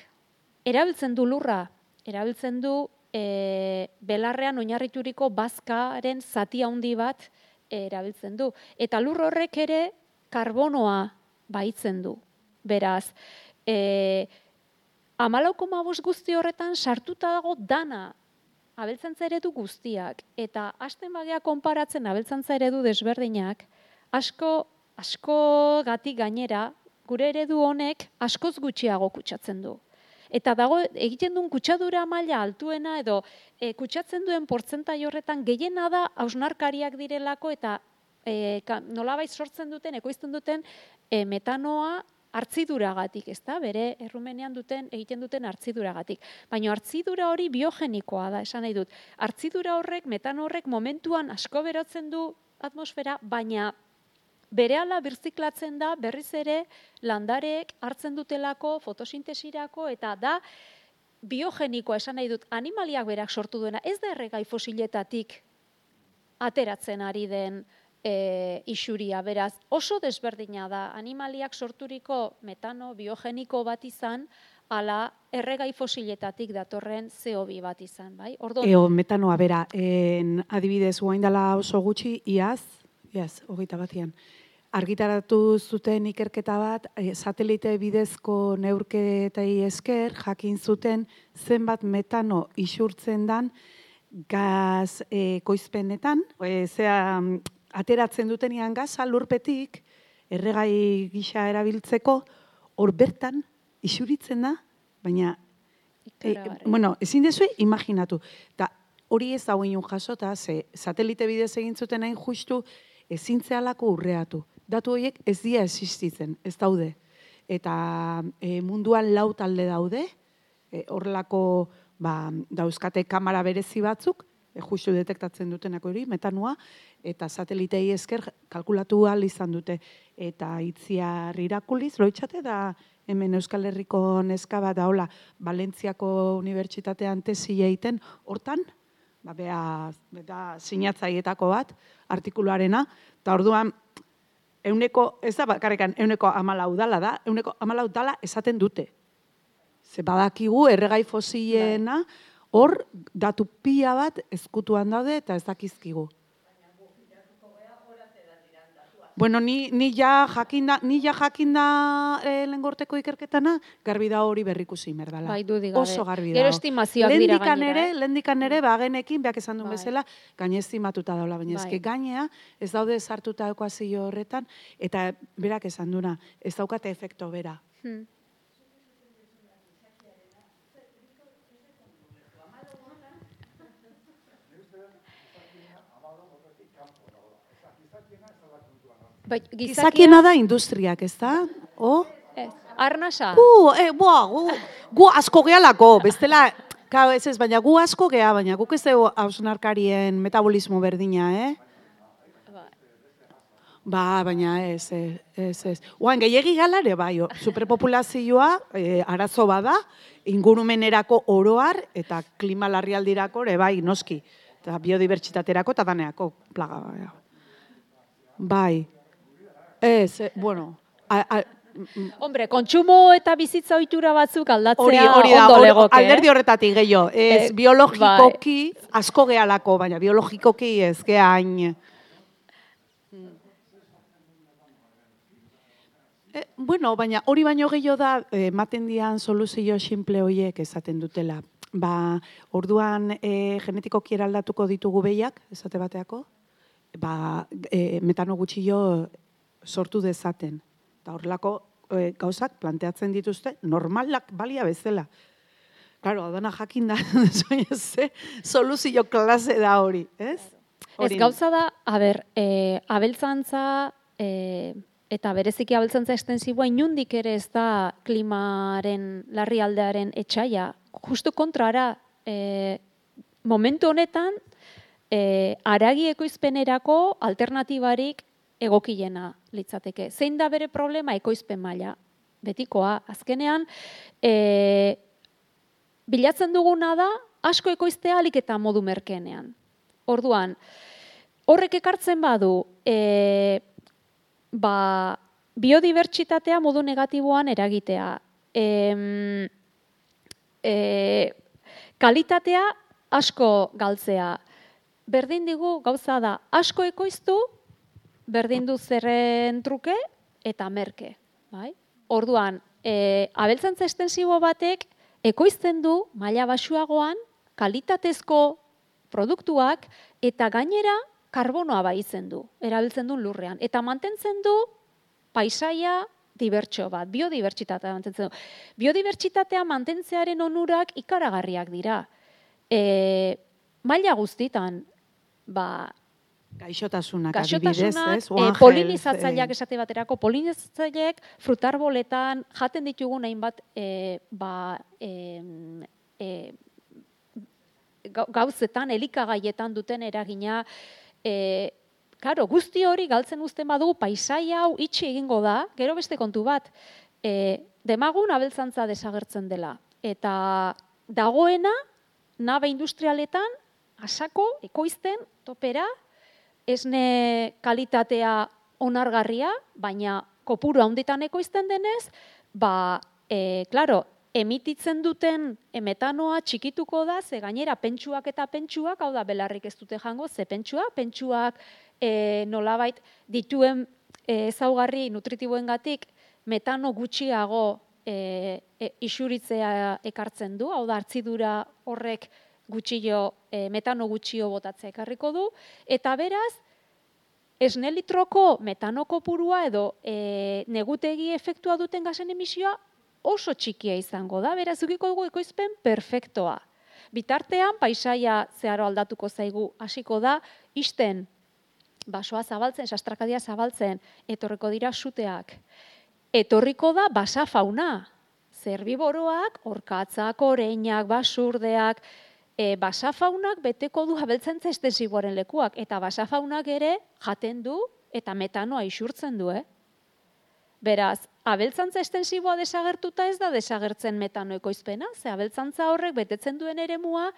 erabiltzen du lurra, erabiltzen du e, belarrean oinarrituriko bazkaren zati handi bat erabiltzen du. Eta lur horrek ere karbonoa baitzen du. Beraz, e, amalau koma bost guzti horretan sartuta dago dana abeltzantza eredu guztiak. Eta hasten bagea konparatzen abeltzantza eredu desberdinak, asko, asko gatik gainera, gure eredu honek askoz gutxiago kutsatzen du. Eta dago egiten duen kutsadura maila altuena edo e, kutsatzen duen portzentai horretan gehiena da hausnarkariak direlako eta e, nolabait sortzen duten, ekoizten duten e, metanoa hartziduragatik, ezta? Bere errumenean duten egiten duten hartziduragatik. Baina hartzidura hori biogenikoa da, esan nahi dut. Hartzidura horrek, metano horrek momentuan asko berotzen du atmosfera, baina berehala birziklatzen da berriz ere landareek hartzen dutelako fotosintesirako eta da biogenikoa esan nahi dut animaliak berak sortu duena ez da erregai fosiletatik ateratzen ari den e, isuria. Beraz, oso desberdina da animaliak sorturiko metano biogeniko bat izan, ala erregai fosiletatik datorren CO2 bat izan, bai? Ordo, Eo, metanoa bera, en, adibidez, guain dela oso gutxi, iaz, iaz, hogeita batian, argitaratu zuten ikerketa bat, e, satelite bidezko neurketei esker, jakin zuten zenbat metano isurtzen dan gaz e, koizpenetan, e, zea, mm, ateratzen dutenian gaza lurpetik, erregai gisa erabiltzeko, hor bertan isuritzen da, baina E, bueno, ezin dezue imaginatu. Ta hori ez dago inun jasota, ze satelite bidez egin zuten hain justu ezin zehalako urreatu. Datu horiek ez dira existitzen, ez daude. Eta e, munduan lau talde daude, e, horrelako ba, dauzkate kamera berezi batzuk, e, justu detektatzen dutenako hori, metanua, eta satelitei esker kalkulatu ahal izan dute. Eta itziar irakuliz, loitxate da hemen Euskal Herriko neska bat da, hola, Valentziako Unibertsitatean tesi egiten, hortan, ba, bea, beta sinatzaietako bat, artikuluarena, eta orduan, euneko, ez da bakarrekan, euneko amalau dala da, euneko amalau dala esaten dute. Ze badakigu erregai fosilena, hor datu pila bat ezkutuan daude eta ez dakizkigu. Bueno, ni, ni ja jakinda, ni ja jakinda eh, lengorteko ikerketana, garbi da hori berrikusi merdala. Bai, dudik gabe. Oso garbi Gero dago. estimazioak dira gainera, ere, eh? lehendikan ere, bagenekin, beak esan duen Bai. bezala, gaine estimatuta daula, baina Bai. gainea, ez daude sartuta ekuazio horretan, eta berak esan duna, ez daukate efekto bera. Hmm. Bai, Gizakiena da industriak, ez da? O? Ez, arnasa. Gu, e, boa, gu, gu asko gehalako, bestela, Kao, ez ez, baina gu asko gea, baina guk ez dugu hausnarkarien metabolismo berdina, eh? Ba, baina ez, ez, ez. ez. Oan, gehiagi galare, bai, superpopulazioa e, arazo bada, ingurumenerako oroar eta klima larrialdirako ere bai, noski. Eta biodibertsitaterako eta daneako plaga. bai. Bai. Ez, eh, bueno, a, a, Hombre, kontsumo eta bizitza ohitura batzuk aldatzea hori, hori da, ondo legoke. alderdi horretatik gehiago. Ez, Eh, biologikoki asko gehalako, baina biologikoki ez gea hain. Eh, bueno, baina hori baino gehiago da, eh, ematen dian soluzio simple hoiek esaten dutela. Ba, orduan e, genetikoki eraldatuko ditugu behiak, esate bateako, ba, e, metano gutxillo sortu dezaten. Eta horrelako e, gauzak planteatzen dituzte normalak balia bezala. Claro, adana jakin da, ze soluzio klase da hori, ez? Ez Hori- gauza da, a ber, e, abeltzantza e, eta bereziki abeltzantza estensiboa inundik ere ez da klimaren larrialdearen etxaia. Justu kontrara, e, momentu honetan, e, aragi ekoizpenerako alternatibarik egokiena litzateke. Zein da bere problema ekoizpen maila? Betikoa, azkenean, e, bilatzen duguna da asko ekoiztea alik eta modu merkenean. Orduan, horrek ekartzen badu, e, ba, biodibertsitatea modu negatiboan eragitea. Em, e, kalitatea asko galtzea. Berdin digu gauza da, asko ekoiztu, berdin du zerren truke eta merke. Bai? Orduan, e, abeltzantza estensibo batek ekoizten du maila basuagoan kalitatezko produktuak eta gainera karbonoa baitzen du, erabiltzen du lurrean. Eta mantentzen du paisaia dibertso bat, biodibertsitatea mantentzen du. Biodibertsitatea mantentzearen onurak ikaragarriak dira. E, maila guztitan, ba, Gaixotasunak adibidez, Gaixotasunak, ez? e, Oangels, polinizatzaileak eh, esate baterako, polinizatzaileak frutarboletan jaten ditugun hainbat e, ba, em, e, gau- gauzetan, elikagaietan duten eragina, e, Karo, guzti hori galtzen uzten badugu paisaia hau itxi egingo da, gero beste kontu bat, e, demagun abeltzantza desagertzen dela. Eta dagoena, nabe industrialetan, asako, ekoizten, topera, esne kalitatea onargarria, baina kopuru handitan ekoizten denez, ba, e, klaro, emititzen duten emetanoa txikituko da, ze gainera pentsuak eta pentsuak, hau da belarrik ez dute jango, ze pentsuak, pentsuak e, nolabait dituen e, ezaugarri nutritiboengatik metano gutxiago e, e, isuritzea ekartzen du, hau da hartzidura horrek gutxio, e, metano gutxio botatzea ekarriko du, eta beraz, esne litroko metano kopurua edo e, negutegi efektua duten gazen emisioa oso txikia izango da, beraz, ukiko dugu ekoizpen perfektoa. Bitartean, paisaia zeharo aldatuko zaigu hasiko da, isten basoa zabaltzen, sastrakadia zabaltzen, etorriko dira suteak. Etorriko da basa fauna, zerbiboroak, orkatzak, oreinak, basurdeak, e, basafaunak beteko du abeltzen estensiboaren lekuak, eta basafaunak ere jaten du eta metanoa isurtzen du, eh? Beraz, abeltzantza estensiboa desagertuta ez da desagertzen metano ekoizpena, ze abeltzantza horrek betetzen duen eremua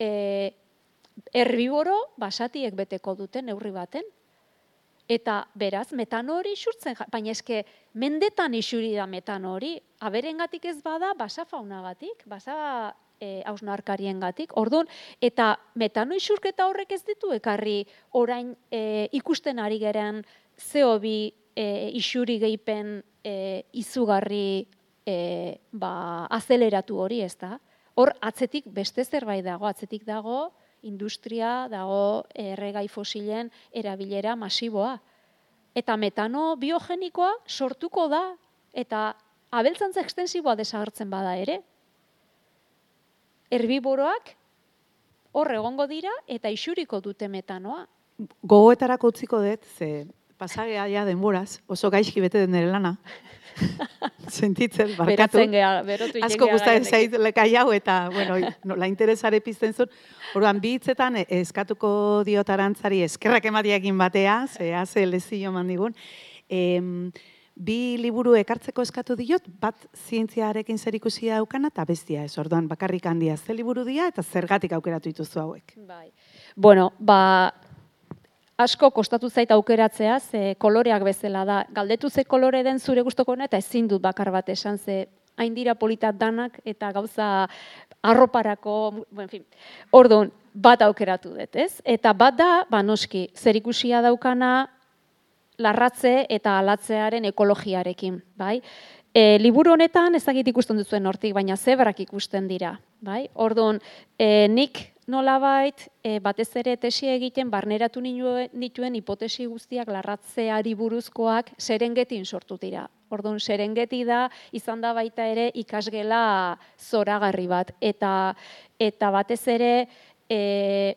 e, herbiboro basatiek beteko duten neurri baten. Eta beraz, metano hori isurtzen, baina eske mendetan isuri da metano hori, aberengatik ez bada basa faunagatik, basa e, hausnarkarien gatik. Orduan, eta metano isurketa horrek ez ditu ekarri orain e, ikusten ari geren CO2 e, isuri gehipen e, izugarri e, ba, azeleratu hori ez da. Hor, atzetik beste zerbait dago, atzetik dago industria, dago erregai fosilen erabilera masiboa. Eta metano biogenikoa sortuko da, eta abeltzantza ekstensiboa desagertzen bada ere, herbiboroak hor egongo dira eta isuriko dute metanoa. Gogoetarako utziko dut, ze pasagea ja denboraz, oso gaizki bete den ere lana. Sentitzen, barkatu. Berotu Asko guztaren zait lekai hau eta, bueno, no, la interesare pizten zuen. Orduan, bi hitzetan eh, eskatuko diotarantzari eskerrak ematiakin batea, ze haze lezio mandigun. Eh, bi liburu ekartzeko eskatu diot, bat zientziarekin zer ikusia daukana eta bestia ez, orduan bakarrik handia ze liburu dia eta zergatik aukeratu dituzu hauek. Bai. Bueno, ba, asko kostatu zait aukeratzea, ze koloreak bezala da. Galdetu ze kolore den zure gustoko eta ezin dut bakar bat esan, ze hain dira politat danak eta gauza arroparako, en fin. Orduan, bat aukeratu dut, ez? Eta bat da, ba noski, zer ikusia daukana larratze eta alatzearen ekologiarekin, bai? E, liburu honetan ezagik ikusten duzuen hortik, baina zebrak ikusten dira, bai? Orduan, e, nik nolabait e, batez ere tesi egiten barneratu nituen hipotesi guztiak larratzeari buruzkoak serengetin sortu dira. Orduan, serengeti da, izan da baita ere ikasgela zoragarri bat. Eta, eta batez ere, e,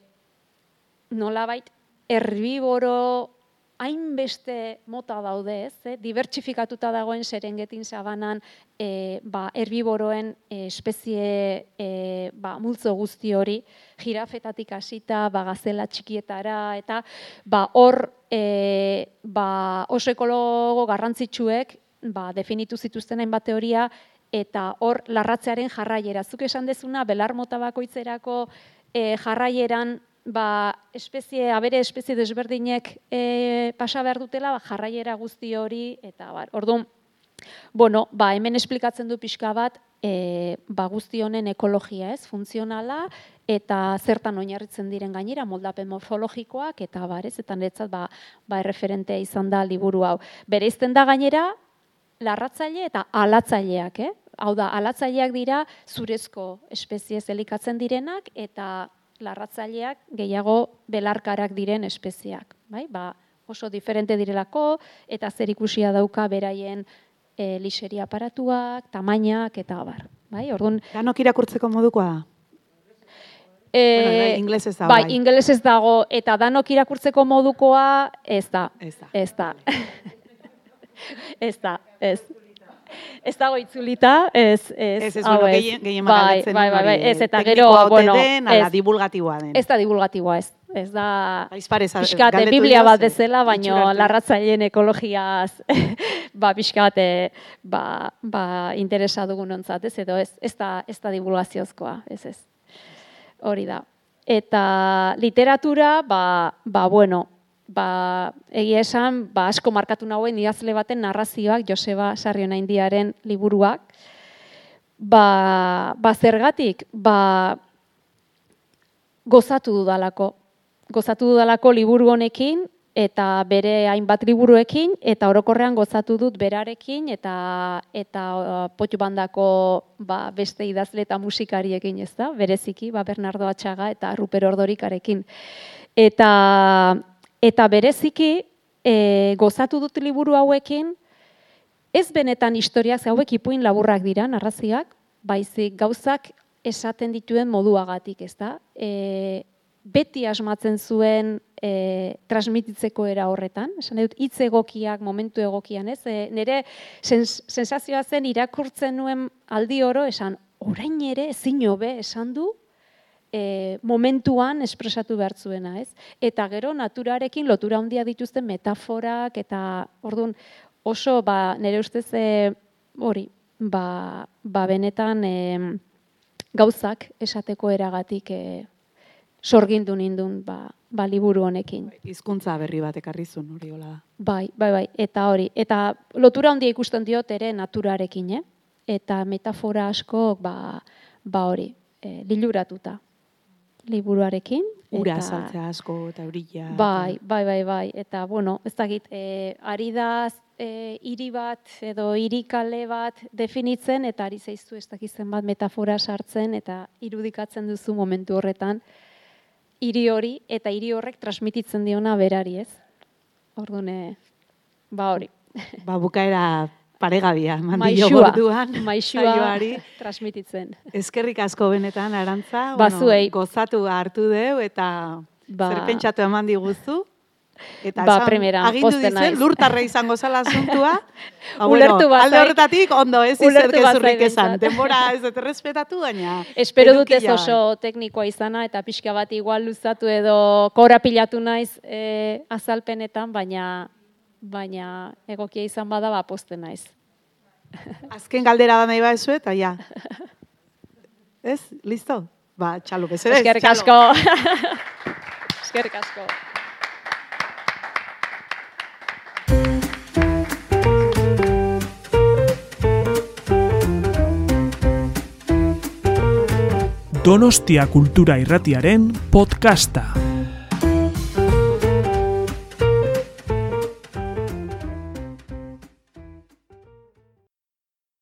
nolabait, herbiboro hainbeste mota daude, ez, eh? dibertsifikatuta dagoen serengetin sabanan e, ba, herbiboroen e, espezie e, ba, multzo guzti hori, jirafetatik hasita, ba, gazela txikietara, eta ba, hor e, ba, oso ekologo garrantzitsuek ba, definitu zituzten hainbat teoria, eta hor larratzearen jarraiera. Zuk esan dezuna, belar mota bakoitzerako e, jarraieran ba, espezie, abere espezie desberdinek e, pasa behar dutela, ba, jarraiera guzti hori, eta bar, orduan, bueno, ba, hemen esplikatzen du pixka bat, e, ba, guzti honen ekologia ez, funtzionala, eta zertan oinarritzen diren gainera, moldapen morfologikoak, eta bar, ez, eta netzat, ba, ba, erreferentea izan da liburu hau. Bere da gainera, larratzaile eta alatzaileak, eh? Hau da, alatzaileak dira zurezko espezie zelikatzen direnak, eta larratzaileak gehiago belarkarak diren espeziak, bai? Ba, oso diferente direlako eta zer ikusia dauka beraien e, liseria aparatuak, tamainak eta abar, bai? Orduan, danok irakurtzeko modukoa da. E, bueno, inglés ez dago. Bai, bai, inglés ez dago eta danok irakurtzeko modukoa ez da. Ez da. Ez da. ez da, ez ez dago itzulita, ez, ez, ez, ez, bueno, gehien, gehien bai, bai, bai, bai, ez, eta gero, bueno, den, ala, divulgatiboa den. Ez da divulgatiboa, ez. Ez da, pixkate, biblia bat bezala, baino larratzaileen ekologiaz, ba, pixkate, ba, ba, interesa dugun ontzat, ez, edo ez, ez da, ez da divulgaziozkoa, ez, ez. Hori da. Eta literatura, ba, ba bueno, ba, egia esan, ba, asko markatu nagoen idazle baten narrazioak, Joseba Sarriona Indiaren liburuak. Ba, ba zergatik, ba, gozatu dudalako. Gozatu dudalako liburu honekin, eta bere hainbat liburuekin eta orokorrean gozatu dut berarekin eta eta potu bandako ba, beste idazle eta musikariekin ez da, bereziki, ba, Bernardo Atxaga eta Ruper Ordorikarekin. Eta, eta bereziki e, gozatu dut liburu hauekin, ez benetan historiak, hauek ipuin laburrak dira, narraziak, baizik gauzak esaten dituen moduagatik, ez da? E, beti asmatzen zuen e, transmititzeko era horretan. Esan dut, hitz egokiak, momentu egokian, ez? E, nire sens, sensazioa zen irakurtzen nuen aldi oro, esan, orain ere, ezin hobe, esan du, e, momentuan espresatu behar zuena, ez? Eta gero, naturarekin lotura handia dituzten metaforak, eta orduan oso, ba, nire ustez, e, hori, ba, ba benetan e, gauzak esateko eragatik e, sorgindu nindun ba, ba liburu honekin. Hizkuntza berri bat ekarri zuen hori hola da. Bai, bai, bai, eta hori. Eta lotura handia ikusten diot ere naturarekin, eh? Eta metafora asko, ba, ba hori, e, liluratuta liburuarekin. Ura eta, saltzea asko eta eurila. Bai, bai, bai, bai. Eta, bueno, ez dakit, e, ari da e, hiri bat edo hirikale bat definitzen, eta ari zaiztu ez dakitzen bat metafora sartzen, eta irudikatzen duzu momentu horretan, hiri hori eta hiri horrek transmititzen diona berari, ez? Ordune ba hori. Ba bukaera paregabia mandio gorduan. Maixua transmititzen. Eskerrik asko benetan arantza, bueno, gozatu hartu deu eta ba, zer pentsatu eman diguzu. Eta ba, primera, agindu dizen, lurtarra izango zala asuntua. ba, Ulertu bat. Alde horretatik, ondo ez izer gezurrik esan. Denbora ez dut respetatu, baina... Espero dut ez oso teknikoa izana, eta pixka bat igual luzatu edo korapilatu naiz e, azalpenetan, baina baina egokia izan bada, ba, posten naiz. Azken galdera da nahi ba ezu, eta ja. Ez? Listo? Ba, txalo, bezere. Eskerrik asko. Eskerrik asko. Donostia Kultura Irratiaren podcasta.